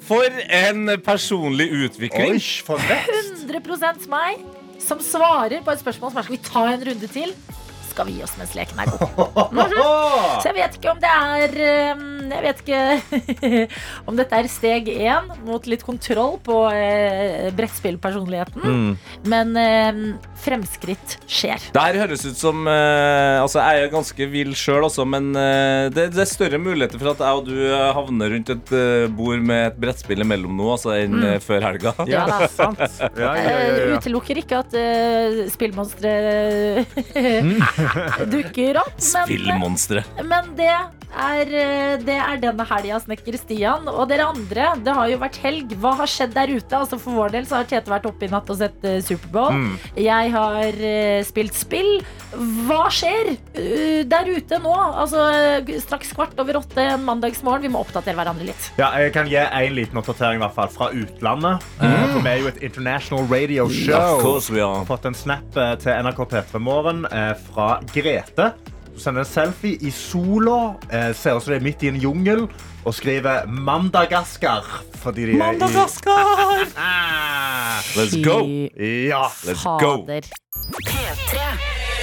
For en personlig utvikling. Oi, for vekst. 100% meg som svarer på et spørsmål som er Skal vi ta en runde til? Skal vi gi oss mens leken er god? *laughs* Så jeg vet ikke om det er um, jeg vet ikke *laughs* om dette er steg én mot litt kontroll på eh, brettspillpersonligheten. Mm. Men eh, fremskritt skjer. Det her høres ut som eh, Altså, jeg er ganske vill sjøl også, men eh, det, det er større muligheter for at jeg og du havner rundt et eh, bord med et brettspill imellom nå, altså, enn mm. før helga. *laughs* Ja da. sant. Ja, ja, ja, ja. Utelukker ikke at uh, spillmonstre *laughs* dukker opp. Men, Spillmonstre. men det er, eh, det er denne helga, snekker Stian. Og dere andre, det har jo vært helg. Hva har skjedd der ute? Altså For vår del så har Tete vært oppe i natt og sett uh, Superbowl. Mm. Jeg har uh, spilt spill. Hva skjer uh, der ute nå? Altså Straks kvart over åtte en mandagsmorgen. Vi må oppdatere hverandre litt. Ja, jeg kan gi en liten oppdatering i hvert fall fra utlandet. Mm. For vi er jo et international radio Of show. course we are. fått en snap til NRK P3 Morgen fra Grete. Sender en selfie i sola, eh, ser ut som det er midt i en jungel, og skriver 'Mandagaskar'. Fordi de er i *laughs* Let's go. Ja. Let's go. Fader.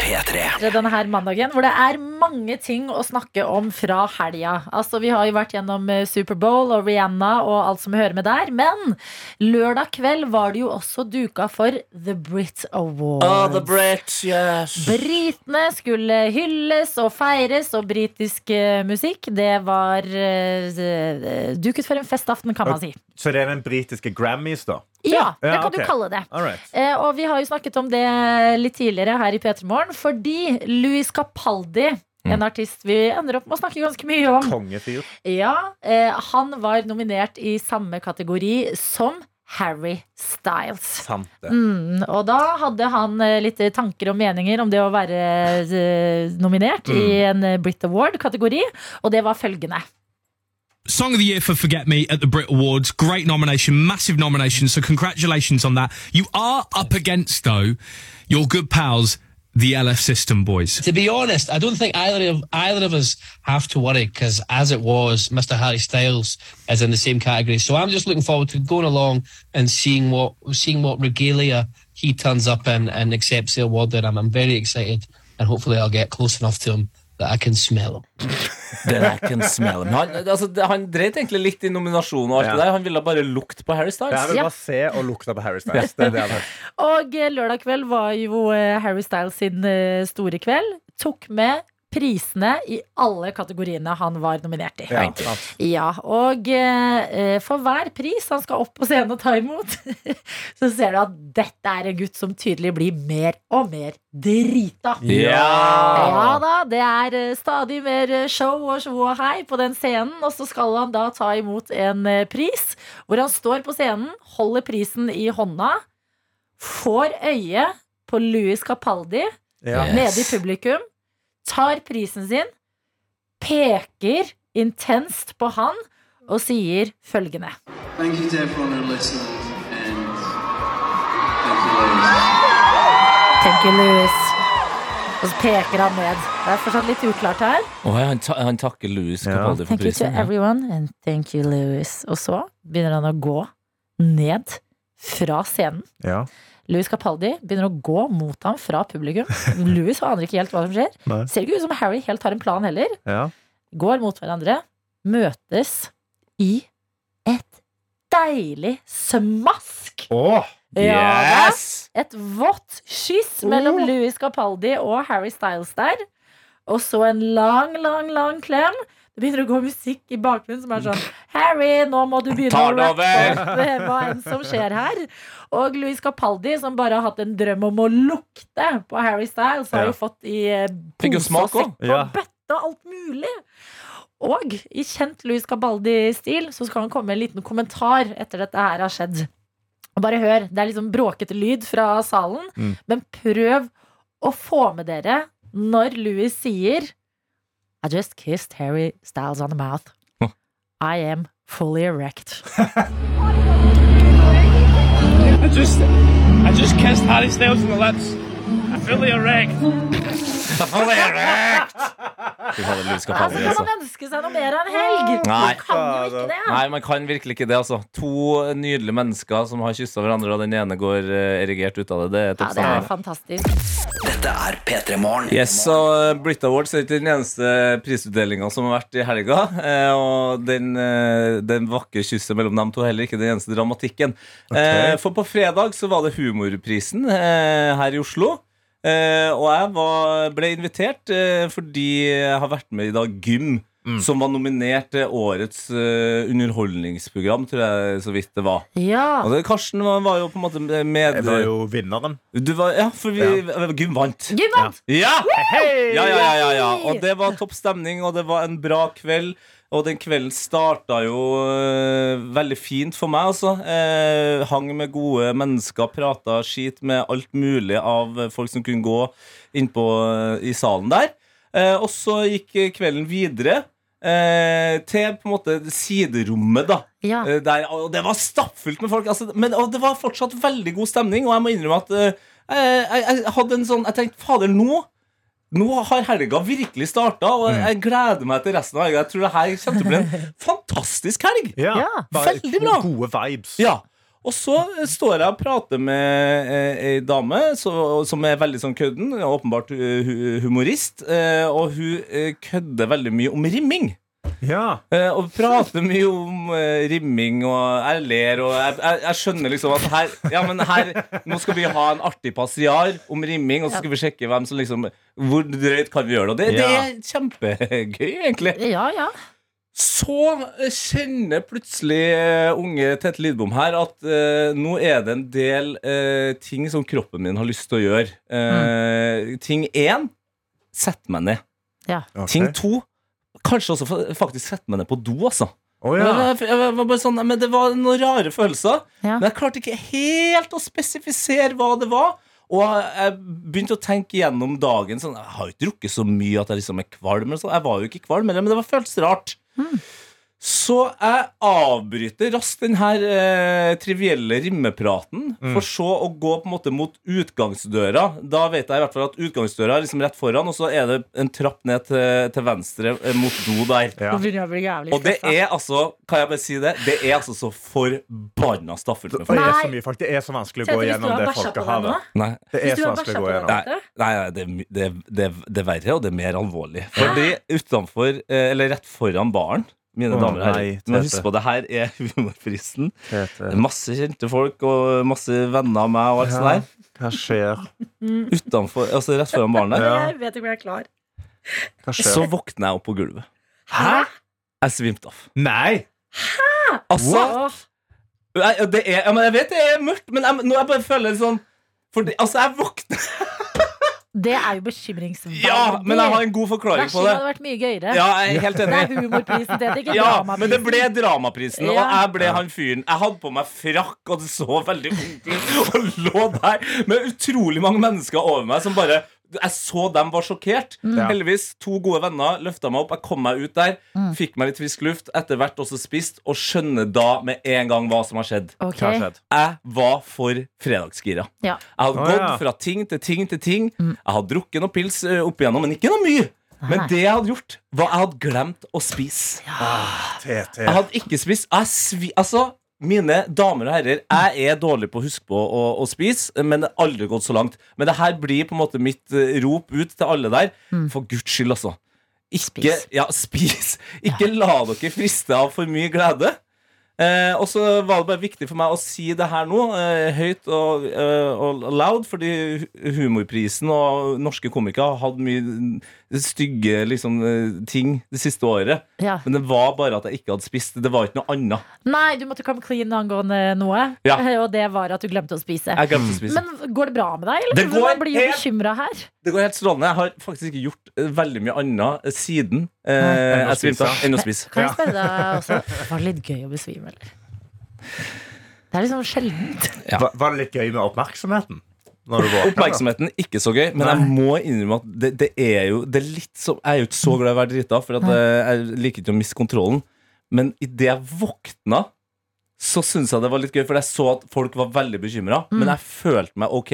P3. denne her mandagen, hvor det er mange ting å snakke om fra helga. Altså, vi har jo vært gjennom eh, Superbowl og Rihanna og alt som hører med der. Men lørdag kveld var det jo også duka for The Brit Awards. Oh, the Brit, yes. Britene skulle hylles og feires, og britisk eh, musikk, det var eh, duket for en festaften, kan man si. Så det er den britiske Grammys, da? Ja, det Ja, kan du kalle det. Eh, og vi har jo snakket om det litt tidligere her i P3 Morgen, fordi Louis Capaldi, en artist vi ender opp med å snakke ganske mye om, Kongefyr. ja, eh, han var nominert i samme kategori som Harry Styles. Sant det. Mm, og da hadde han eh, litt tanker og meninger om det å være eh, nominert i en eh, Brit Award-kategori, og det var følgende. Song of the Year for Forget Me at the Brit Awards. Great nomination, massive nomination. So congratulations on that. You are up against, though, your good pals, the LF System boys. To be honest, I don't think either of either of us have to worry because, as it was, Mr. Harry Styles is in the same category. So I'm just looking forward to going along and seeing what seeing what regalia he turns up in and accepts the award. And I'm, I'm very excited, and hopefully I'll get close enough to him that I can smell him. *laughs* That I can smell him. Han, altså, han dreit egentlig litt i nominasjonen og alt Ja. det der. Han ville bare lukte på Harry Jeg Styles. vil Ja. bare se og lukte på Harry Styles. Det er det. *laughs* Og eh, lørdag kveld var jo eh, Harry Styles sin eh, store kveld. Tok med prisene i alle kategoriene han var nominert i. Ja. Ja, og eh, for hver pris han skal opp på scenen og ta imot, *laughs* så ser du at dette er en gutt som tydelig blir mer og mer drita. Ja da, det er eh, stadig mer eh, show og show og hei på den scenen, og så skal han da ta imot en eh, pris, hvor han står på scenen, holder prisen i hånda, får øye på Louis Capaldi Ja. nede i publikum, tar prisen sin, peker intenst på han og sier følgende. Thank you to everyone who listened, and thank you, Louis. Thank you, Louis. Og så peker han ned. Det er fortsatt litt uklart her. Oh, han, ta, han takker Louis Ja. Capaldi for Thank you to prisen. everyone, and thank you, Louis. Og så begynner han å gå ned fra scenen. Ja. Louis Capaldi begynner å gå mot ham fra publikum. *laughs* Louis aner ikke helt hva som skjer. Nei. Ser ikke ut som Harry helt har en plan heller. Ja. Går mot hverandre, møtes i et deilig smask. Åh, Ja, da. Et vått kyss mellom Louis Capaldi og Harry Styles der. Og så en lang, lang, lang klem. Det begynner å gå musikk i bakgrunnen som er sånn Harry, nå må du begynne å rappe hva enn som skjer her. Og Louis Capaldi, som bare har hatt en drøm om å lukte på Harry Styles, har jo fått i eh, pose og sekk og Ja. bøtte og alt mulig. Og i kjent Louis Capaldi-stil så skal han komme med en liten kommentar etter dette her har skjedd. Og bare hør, det er liksom bråkete lyd fra salen, Mm. men prøv å få med dere når Louis sier I just kissed Harry Styles on the mouth. I am fully erect. *laughs* I just, I just kissed Harry Styles on the lips. Fully erect. *laughs* fully erect. Louis Altså, kan altså. man ønske seg noe mer enn helg? Nei. Man kan jo ikke det. Nei, man kan virkelig ikke det, altså. To nydelige mennesker som har kyssa hverandre, og den ene går eh, erigert ut av det. Det er Ja, det er fantastisk. Dette er P3 Morgen. Yes, og Brit Awards er ikke den eneste prisutdelinga som har vært i helga. eh, Og den, eh, den vakre kysset mellom dem to er heller ikke den eneste dramatikken. Okay. For på fredag så var det Humorprisen eh, her i Oslo. Eh, Og jeg var, ble invitert eh, fordi jeg har vært med i dag Gym. Som var nominert til årets uh, underholdningsprogram, tror jeg så vidt det var. Ja. Og det, Karsten var, var jo på en måte med Jeg var jo vinneren. du var, Ja, for vi, Gym vant. Gym vant! Ja! Ja, ja, ja, ja, ja. Og det var topp stemning, og det var en bra kveld. Og den kvelden starta jo øh, veldig fint for meg, altså. Eh, hang med gode mennesker, prata skit med alt mulig av folk som kunne gå innpå øh, i salen der. Eh, og så gikk kvelden videre. Eh, til på en måte siderommet, da. Ja. Eh, der, og det var stappfullt med folk. Altså, men og det var fortsatt veldig god stemning, og jeg må innrømme at eh, jeg, jeg hadde en sånn Jeg tenkte fader, nå nå har helga virkelig starta, og jeg gleder meg til resten av helga. Jeg tror det her kommer til å bli en *laughs* fantastisk helg. Ja. Ja. Veldig bra. Gode vibes. Ja. Og så står jeg og prater med eh, ei dame så, som er veldig sånn kødden, åpenbart eh, humorist, eh, og hun kødder veldig mye om rimming. Ja. Uh, og prater mye om uh, rimming, og jeg ler, og jeg, jeg, jeg skjønner liksom at her Ja, men her Nå skal vi ha en artig passiar om rimming, og så skal vi sjekke hvem som liksom Hvor drøyt kan vi gjøre det? Og det, det er kjempegøy, egentlig. Ja, ja. Så kjenner plutselig eh, unge Tete Lidbom her at uh, nå er det en del uh, ting som kroppen min har lyst til å gjøre. Eh, Ting én sett meg ned. Ja. Okay. Ting to kanskje også faktisk sette meg ned på do, altså. Oh, ja. Jeg, var bare sånn, men det var noen rare følelser. Ja. Men jeg klarte ikke helt å spesifisere hva det var. Og jeg begynte å tenke gjennom dagen sånn, Jeg har jo ikke drukket så mye at jeg liksom er kvalm. eller sånn. Jeg var jo ikke kvalm, men det var føltes rart. Så jeg avbryter raskt den her eh, trivielle rimmepraten, for så å gå på en måte mot utgangsdøra. Da vet jeg i hvert fall at utgangsdøra er liksom rett foran, og så er det en trapp ned til, til venstre eh, mot do der. Ja. Og det er altså, kan jeg bare si det, det er altså så forbanna stappfullt med Det er så mye folk. Det er så vanskelig å gå gjennom har det folkehavet. Nei. Det er så vanskelig å gå gjennom. Nei, nei, det, det, det, det er verre, og det er mer alvorlig. Fordi utenfor, eh, eller rett foran baren mine damer og herrer. husk Må på, det her er *laughs* humorprisen. Masse kjente folk og masse venner av meg og alt sånt der. Hva skjer? Utenfor, altså rett foran baren der. Ja. Jeg vet ikke om jeg er klar. Hva Så våkner jeg opp på gulvet. Hæ? Jeg svimte av. Nei! Hæ? Altså, jeg, det er, ja, jeg vet det er mørkt, men jeg, nå jeg bare føler sånn fordi, Altså, jeg våkner *laughs* det er jo bekymringsverdig. Ja, men jeg har en god forklaring på det. hadde vært mye gøyere. Ja, jeg er helt enig. Det er humorprisen det er ikke Ja, dramaprisen. men det ble Dramaprisen, og jeg ble han fyren. Jeg hadde på meg frakk, og det så veldig vondt ut, og lå der med utrolig mange mennesker over meg som bare Jeg så dem var sjokkert. Mm. Heldigvis, to gode venner løfta meg opp. Jeg kom meg ut der, Mm. fikk meg litt frisk luft, etter hvert også spist, og skjønner da med en gang hva som har skjedd. Okay. Hva har skjedd? Jeg var for fredagsgira. Ja. Jeg hadde oh, gått ja. fra ting til ting til ting. Jeg hadde drukket noe pils opp igjennom, men ikke noe mye. Men det jeg hadde gjort, var jeg hadde glemt å spise. TT. Jeg hadde ikke spist jeg svi, Altså, mine damer og herrer, jeg er dårlig på å huske på å, å spise, men det har aldri gått så langt. Men det her blir på en måte mitt eh, rop ut til alle der. For guds skyld, altså. Ikke, Spis. Ja, *laughs* spis. Ikke la dere friste av for mye glede. Eh, og så var det bare viktig for meg å si det her nå, eh, høyt og, eh, og loud, fordi humorprisen og norske komikere har hatt mye stygge liksom, eh, ting det siste året. Ja. Men det var bare at jeg ikke hadde spist. Det var ikke noe annet. Nei, du måtte komme clean angående noe, Ja. *laughs* og det var at du glemte å spise. Jeg glemte å spise. Men går det bra med deg? Eller? Det går Man blir jo helt- bekymra her. Det går helt strålende. Jeg har faktisk ikke gjort eh, veldig mye annet eh, siden eh, Enn å jeg svimte av spise. enn å spise. Kan jeg spørre deg *laughs* også Var det litt gøy å besvime, eller? Det er liksom sjeldent. Ja. Var, var det litt gøy med oppmerksomheten? Da? Oppmerksomheten ikke så gøy, men jeg må innrømme at det, det er jo det er litt så, Jeg er jo ikke så glad i å være drita, for jeg liker ikke å miste kontrollen. Men idet jeg våkna, så syntes jeg det var litt gøy, for jeg så at folk var veldig bekymra. Mm. Men jeg følte meg ok.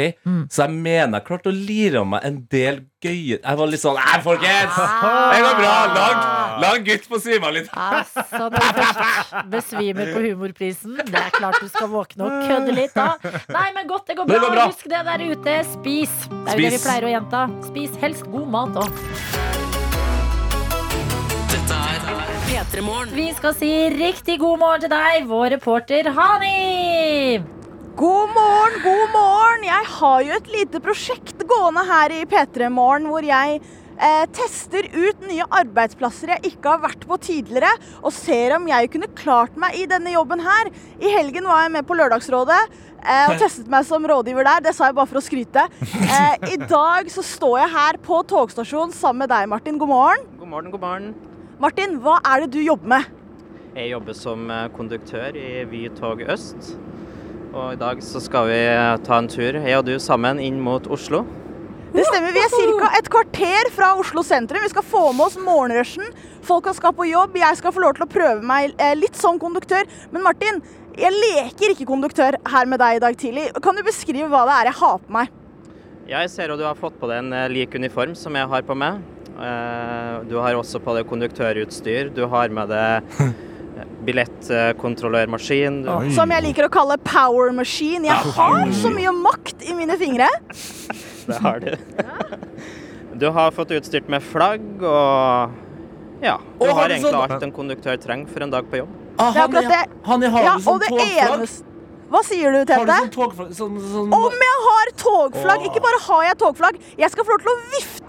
Så jeg mener jeg klarte å lire av meg en del gøye Jeg var litt sånn Nei, folkens! Det går bra! Lag, lag gutt få svime av litt. Altså, når du først besvimer på humorprisen, det er klart du skal våkne og kødde litt da. Nei, men godt, det går bra. Det går bra. Husk det der ute. Spis. Det er jo det vi pleier å gjenta. Spis helst god mat òg. Dette er P3 Morgen. Vi skal si riktig god morgen til deg, vår reporter Hani. God morgen, god morgen! Jeg har jo et lite prosjekt gående her i P3 Morgen hvor jeg eh, tester ut nye arbeidsplasser jeg ikke har vært på tidligere, og ser om jeg kunne klart meg i denne jobben her. I helgen var jeg med på Lørdagsrådet eh, og *laughs* testet meg som rådgiver der. Det sa jeg bare for å skryte. Eh, I dag så står jeg her på togstasjonen sammen med deg, Martin. God morgen. God morgen, god morgen. Martin, hva er det du jobber med? Jeg jobber som eh, konduktør i Vy tog øst. Og i dag så skal vi eh, ta en tur, jeg og du sammen, inn mot Oslo. Det stemmer. Vi er ca. et kvarter fra Oslo sentrum. Vi skal få med oss morgenrushen. Folka skal på jobb. Jeg skal få lov til å prøve meg eh, litt som konduktør. Men Martin, jeg leker ikke konduktør her med deg i dag tidlig. Kan du beskrive hva det er jeg har på meg? Jeg ser at du har fått på deg en lik uniform som jeg har på meg. Eh, Du har også på deg konduktørutstyr. Du har med deg *laughs* billettkontrollørmaskin. Som jeg liker å kalle power machine. Jeg har så mye makt i mine fingre. Det har du. Du har fått utstyrt med flagg og Ja. Du Og har har du egentlig alt en konduktør trenger for en dag på jobb. Ah, Det er akkurat det. Han har Ja, og det eneste Hva sier du Tete? sånn? Sånn, sånn, Om jeg har togflagg! Ikke bare har jeg togflagg, jeg skal få lov til å vifte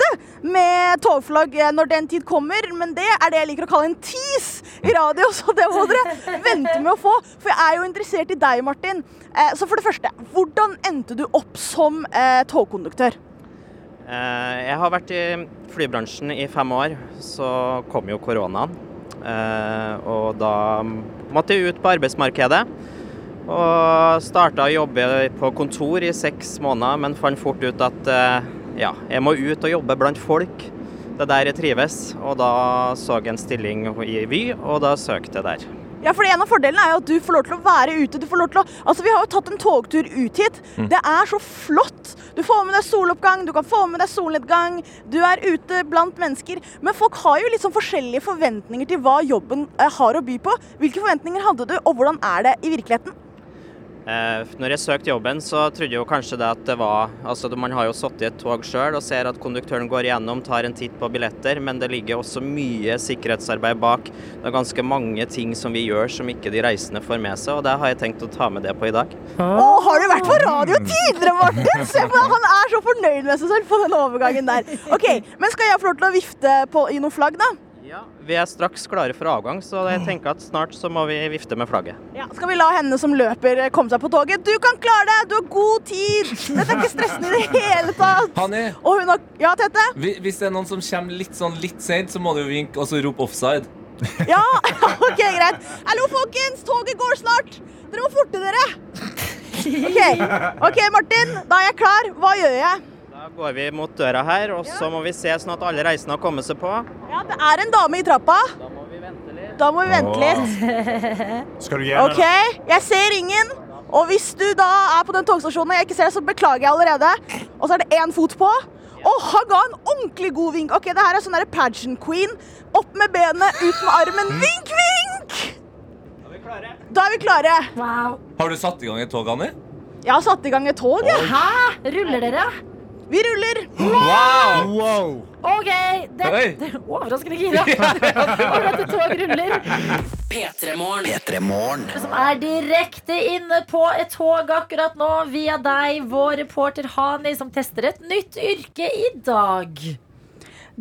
med togflagg eh, når den tid kommer, men det er det jeg liker å kalle en tease i radio, *laughs* så det må dere vente med å få. For jeg er jo interessert i deg, Martin. Eh, Så for det første, hvordan endte du opp som eh, togkonduktør? Jeg har vært i flybransjen i fem år, så kom jo koronaen. Og da måtte jeg ut på arbeidsmarkedet. Og starta å jobbe på kontor i seks måneder, men fant fort ut at ja, jeg må ut og jobbe blant folk. Det er der jeg trives. Og da så jeg en stilling i Vy, og da søkte jeg der. Ja, for En av fordelene er jo at du får lov til å være ute. Du får lov til å, altså Vi har jo tatt en togtur ut hit. Mm. Det er så flott. Du får med deg soloppgang, du kan få med deg solnedgang. Du er ute blant mennesker. Men folk har jo litt sånn forskjellige forventninger til hva jobben eh, har å by på. Hvilke forventninger hadde du, og hvordan er det i virkeligheten? Eh, Når jeg søkte jobben, så trodde jeg jo kanskje det at det var Altså, Man har jo sittet i et tog sjøl og ser at konduktøren går igjennom, tar en titt på billetter, men det ligger også mye sikkerhetsarbeid bak. Det er ganske mange ting som vi gjør som ikke de reisende får med seg, og det har jeg tenkt å ta med det på i dag. Å, har du vært på radio tidligere, Martin? Se på Han er så fornøyd med seg selv på den overgangen der. Ok, Men skal jeg få lov til å vifte på, i noen flagg, da? Vi er straks klare for avgang, så jeg tenker at snart så må vi vifte med flagget. Ja, Skal vi la henne som løper eh, komme seg på toget? Du kan klare det! Du har god tid! Dette er ikke stressende i det hele tatt. Hanni, Og hun har Ja, Tete? hvis det er noen som kommer litt sånn litt sent, så må du jo vinke og så rope offside. Ja, *laughs* ok, greit. Hallo, folkens! Toget går snart! Dere må forte dere! Ok, ok, Martin. Da er jeg klar. Hva gjør jeg? Da går vi mot døra her, og så må vi se sånn at alle reisende har kommet seg på. Ja, Det er en dame i trappa. Da må vi vente litt. *laughs* Skal du det? Ok, jeg ser ingen. Og hvis du da er på den togstasjonen og jeg ikke ser deg, så beklager jeg allerede. Og så er det én fot på. Og han ga en ordentlig god vink. Ok, det her er sånn derre pageant queen. Opp med benet, ut med armen. Vink, vink! Da er vi klare. Har du satt i gang et tog, Anni? Jeg har satt i gang et tog. jeg. Hæ? Ruller dere? Vi ruller. Wow! OK. Det, Oi. det overraskende gira. Og dette tog ruller. P3 Morgen. Som er direkte inne på et tog akkurat nå via deg, vår reporter Hani, som tester et nytt yrke i dag.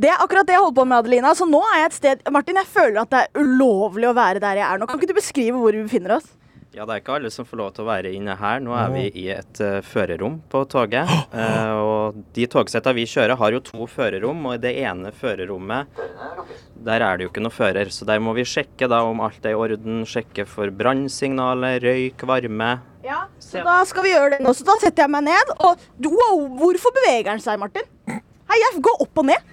Det er akkurat det jeg holder på med, Adelina. Så nå er jeg et sted Martin, jeg føler at det er ulovlig å være der jeg er nå. Kan ikke du beskrive hvor vi befinner oss? Ja, det er ikke alle som får lov til å være inne her. Nå er vi i et uh, førerrom på toget. Uh, og de togsetta vi kjører, har jo to førerrom, og i det ene førerrommet der er det jo ikke noe fører. Så der må vi sjekke da om alt er i orden. Sjekke for brannsignaler, røyk, varme. Ja, så da skal vi gjøre det nå. Så da setter jeg meg ned, og wow, hvorfor beveger den seg, Martin? Hei, jeg går opp og ned.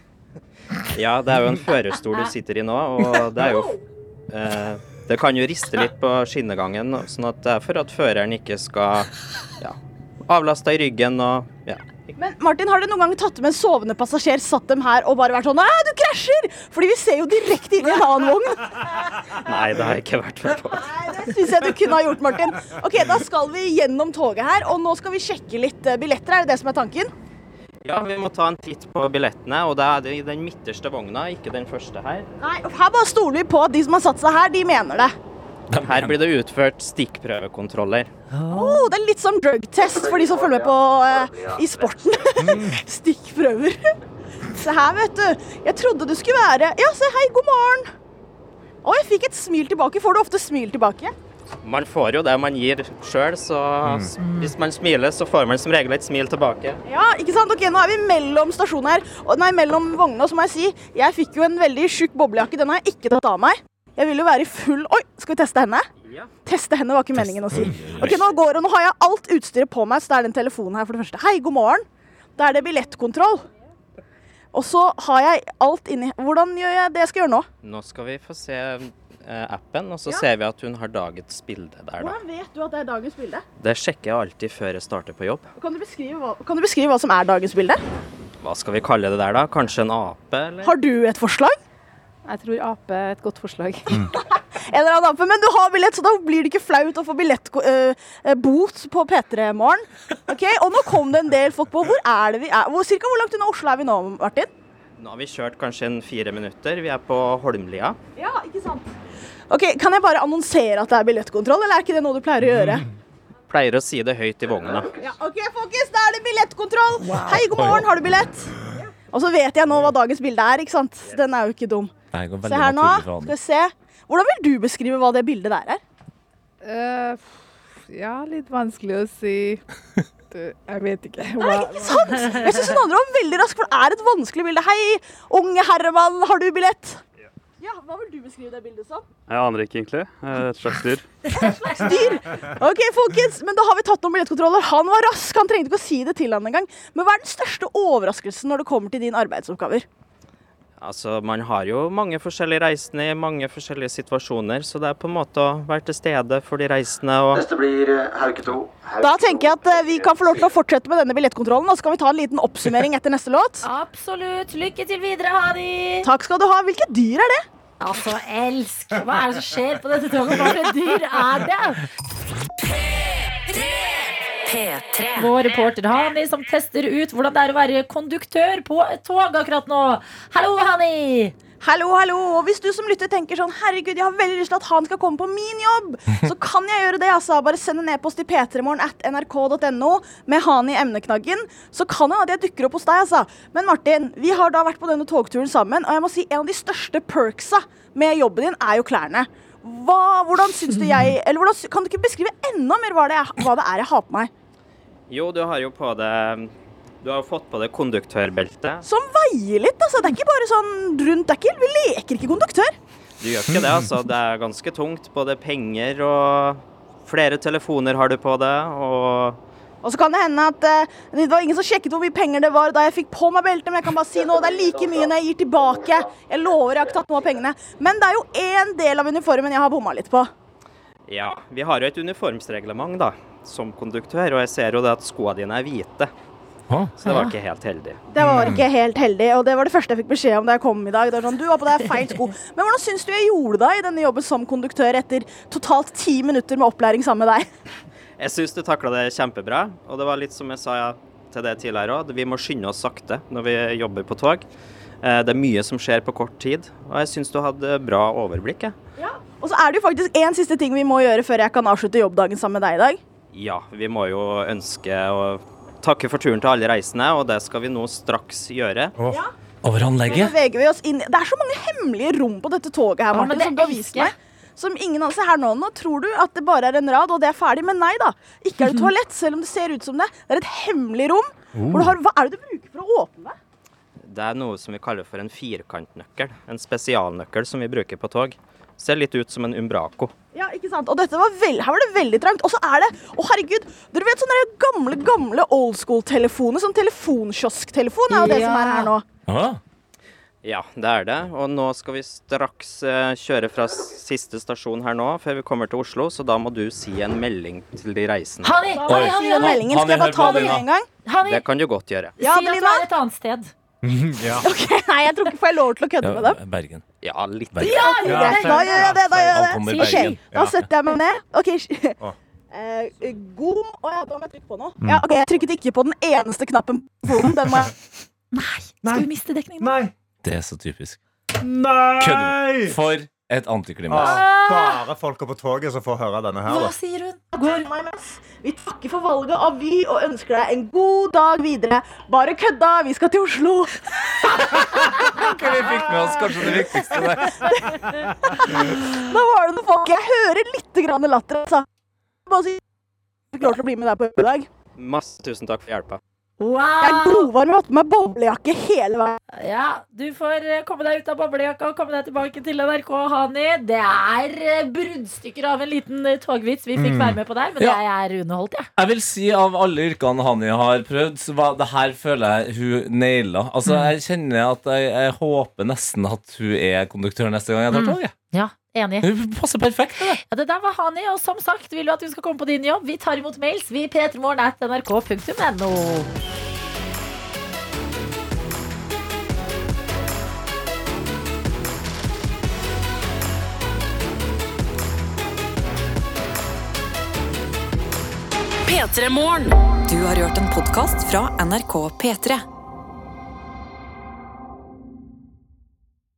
Ja, det er jo en førerstol du sitter i nå, og det er jo eh, Det kan jo riste litt på skinnegangen, sånn at det er for at føreren ikke skal ja, avlaste i ryggen og ja. Men Martin, har du noen gang tatt med en sovende passasjer, satt dem her og bare vært sånn 'Æ, du krasjer! Fordi vi ser jo direkte inn i en annen vogn. Nei, det har jeg ikke vært med på. Det syns jeg du kunne ha gjort, Martin. Ok, Da skal vi gjennom toget her, og nå skal vi sjekke litt eh, billetter. Er det det som er tanken? Ja, vi må ta en titt på billettene, og da er det i den midterste vogna, ikke den første her. Nei, her bare stoler vi på at de som har satt seg her, de mener det. Her blir det utført stikkprøvekontroller. Oh, det er litt som drugtest for de som følger med på uh, i sporten. *laughs* Stikkprøver. Se her, vet du. Jeg trodde du skulle være Ja, se hei, god morgen. Å, jeg fikk et smil tilbake. Får du ofte smil tilbake? Man får jo det man gir sjøl, så mm. hvis man smiler, så får man som regel et smil tilbake. Ja, ikke sant? Ok, Nå er vi mellom stasjonen her, og nei, mellom vognene. Og så må jeg si, jeg fikk jo en veldig tjukk boblejakke. Den har jeg ikke tatt av meg. Jeg vil jo være i full Oi, skal vi teste henne? Teste henne var ikke meningen å si. Ok, Nå går det, nå har jeg alt utstyret på meg, så det er den telefonen her for det første. Hei, god morgen. Da er det billettkontroll. Og så har jeg alt inni Hvordan gjør jeg det jeg skal gjøre nå? Nå skal vi få se appen, og så Ja. ser vi at hun har dagens bilde der, da. Hvordan vet du at det er dagens bilde? Det sjekker jeg alltid før jeg starter på jobb. Kan du beskrive hva, kan du beskrive hva som er dagens bilde? Hva skal vi kalle det der, da? Kanskje en ape, eller? Har du et forslag? Jeg tror ape er et godt forslag. *laughs* En eller annen ape, Men du har billett, så da blir det ikke flaut å få billettbot på P3 Morgen. Ok, Og nå kom det en del folk på. Hvor er det vi er? Hvor, cirka hvor langt unna Oslo er vi nå, Martin? Nå har vi kjørt kanskje en fire minutter. Vi er på Holmlia. Ja, ikke sant? Ok, Kan jeg bare annonsere at det er billettkontroll, eller er ikke det noe du pleier å gjøre? Pleier å si det høyt i vogna. Ja, ok, folkens, da er det billettkontroll! Hei, god morgen, har du billett? Og så vet jeg nå hva dagens bilde er, ikke sant? Den er jo ikke dum. Se her nå. Skal vi se. Hvordan vil du beskrive hva det bildet der er? Uh, ja, litt vanskelig å si. Jeg vet ikke. Nei, ikke sant? Jeg syns hun andre var veldig rask, for det er et vanskelig bilde. Hei, unge herremann, har du billett? Ja, Hva vil du beskrive det bildet som? Jeg aner ikke, egentlig. Et slags dyr. *laughs* Et slags dyr. Ok, folkens, men da har vi tatt noen billettkontroller. Han var rask, han trengte ikke å si det til han engang. Men hva er den største overraskelsen når det kommer til dine arbeidsoppgaver? Altså, Man har jo mange forskjellige reisende i mange forskjellige situasjoner, så det er på en måte å være til stede for de reisende og Neste blir eh, Hauke 2. Da tenker jeg at eh, vi kan få lov til å fortsette med denne billettkontrollen, og så kan vi ta en liten oppsummering etter neste låt. *laughs* Absolutt. Lykke til videre, Hadi. Takk skal du ha. Hvilke dyr er det? Altså, elsk. Hva er det som skjer på dette toget? Hva slags dyr er det? P3. Vår reporter Hani som tester ut hvordan det er å være konduktør på et tog akkurat nå. Hallo, Hani! Hallo, hallo. Og hvis du som lytter tenker sånn Herregud, jeg har veldig lyst til at han skal komme på min jobb, så *laughs* kan jeg gjøre det. altså. Bare send en e-post til p3morgen at nrk.no med Hani i emneknaggen. Så kan det hende at jeg dukker opp hos deg, altså. Men Martin, vi har da vært på denne togturen sammen, og jeg må si en av de største perksa med jobben din er jo klærne. Hva, hvordan syns du jeg Eller hvordan, kan du ikke beskrive enda mer hva det, er, hva det er jeg har på meg? Jo, du har jo på deg Du har jo fått på deg konduktørbeltet. Som veier litt, altså. Det er ikke bare sånn rundt. Det er ikke, vi leker ikke konduktør. Du gjør ikke det, altså. Det er ganske tungt. Både penger og flere telefoner har du på deg, og Og så kan det hende at eh, det var ingen som sjekket hvor mye penger det var da jeg fikk på meg beltet, men jeg kan bare si nå, det er like mye når jeg gir tilbake. Jeg lover jeg har ikke tatt noe av pengene. Men det er jo én del av uniformen jeg har bomma litt på. Ja, vi har jo et uniformsreglement da, som konduktør, og jeg ser jo det at skoene dine er hvite. Så det var ikke helt heldig. Det var ikke helt heldig, og det var det første jeg fikk beskjed om da jeg kom i dag. Det var sånn, du var på deg feil sko. Men hvordan syns du jeg gjorde det i denne jobben som konduktør etter totalt ti minutter med opplæring sammen med deg? Jeg syns du takla det kjempebra, og det var litt som jeg sa til det tidligere òg, vi må skynde oss sakte når vi jobber på tog. Eh, Det er mye som skjer på kort tid, og jeg syns du hadde bra overblikk. Ja. Og så er det jo faktisk én siste ting vi må gjøre før jeg kan avslutte jobbdagen sammen med deg i dag. Ja, vi må jo ønske å takke for turen til alle reisende, og det skal vi nå straks gjøre. Over anlegget? vi oss inn. Det er så mange hemmelige rom på dette toget her, Martin, ja, som du har vist meg. Som ingen andre, ser her nå, nå tror du at det bare er en rad, og det er ferdig, men nei da. Ikke er det *laughs* toalett, selv om det ser ut som det. Det er et hemmelig rom. Hvor du har, hva er det du bruker for å åpne det? Det er noe som vi kaller for en firkantnøkkel. En spesialnøkkel som vi bruker på tog. Ser litt ut som en umbraco. Ja, ikke sant? Og dette var veld... her var det veldig trangt. Og så er det Å, herregud! Dere vet sånne gamle, gamle old school-telefoner? Sånn telefonkiosktelefon er jo det som er her nå. Ja, det er det. Og nå skal vi straks eh, kjøre fra siste stasjon her nå, før vi kommer til Oslo, så da må du si en melding til de reisende. Harry, Harry, Harry, Harry. Skal jeg bare ta den med en gang? Harry. Det kan du godt gjøre. Ja, si at du er et annet sted. *laughs* ja. Ok, Nei, jeg tror ikke får jeg lov til å kødde med dem. Bergen. Ja, litt. Bergen. Ja, greit, da gjør jeg det. Da gjør jeg det. i Ok, Bergen. Da setter jeg meg ned. Ok, eh, God Å ja, da må jeg trykke på noe. Mm. Ja, ok, Jeg trykket ikke på den eneste knappen på telefonen. Den må jeg Skal vi miste dekningen? Nei. Det er så typisk. Nei! Kødder. For et antiklimaks. Ah, bare folka på toget som får høre denne her. Hva Da. sier hun? Går. Vi takker for valget av Vy og ønsker deg en god dag videre. Bare kødda, vi skal til Oslo. Ok, vi fikk med oss kanskje det viktigste der. Da var det noen folk Jeg hører litt grann latter. Altså. Bare si fikk å bli med deg på jobb i dag. Masse tusen takk for hjelpa. Jeg er Wow! glovarm og har hatt på meg boblejakke hele veien. Ja, du får eh, komme deg ut av boblejakka og komme deg tilbake til NRK, Hani. Det er eh, bruddstykker av en liten eh, togvits vi fikk Mm. være med på der, men Ja. jeg er underholdt, jeg. Jeg vil si av alle yrkene Hani har prøvd, så var det her føler jeg hun naila. Altså, Mm. jeg kjenner at jeg, jeg håper nesten at hun er konduktør neste gang jeg tar Mm. toget. Ja, enig. Det passer perfekt det. Ja, det der var Hani, og som sagt, vil du at du skal komme på din jobb? Vi tar imot mails. Vi p3morgen at nrk.no. P3 Morgen. Du har hørt en podkast fra NRK P3.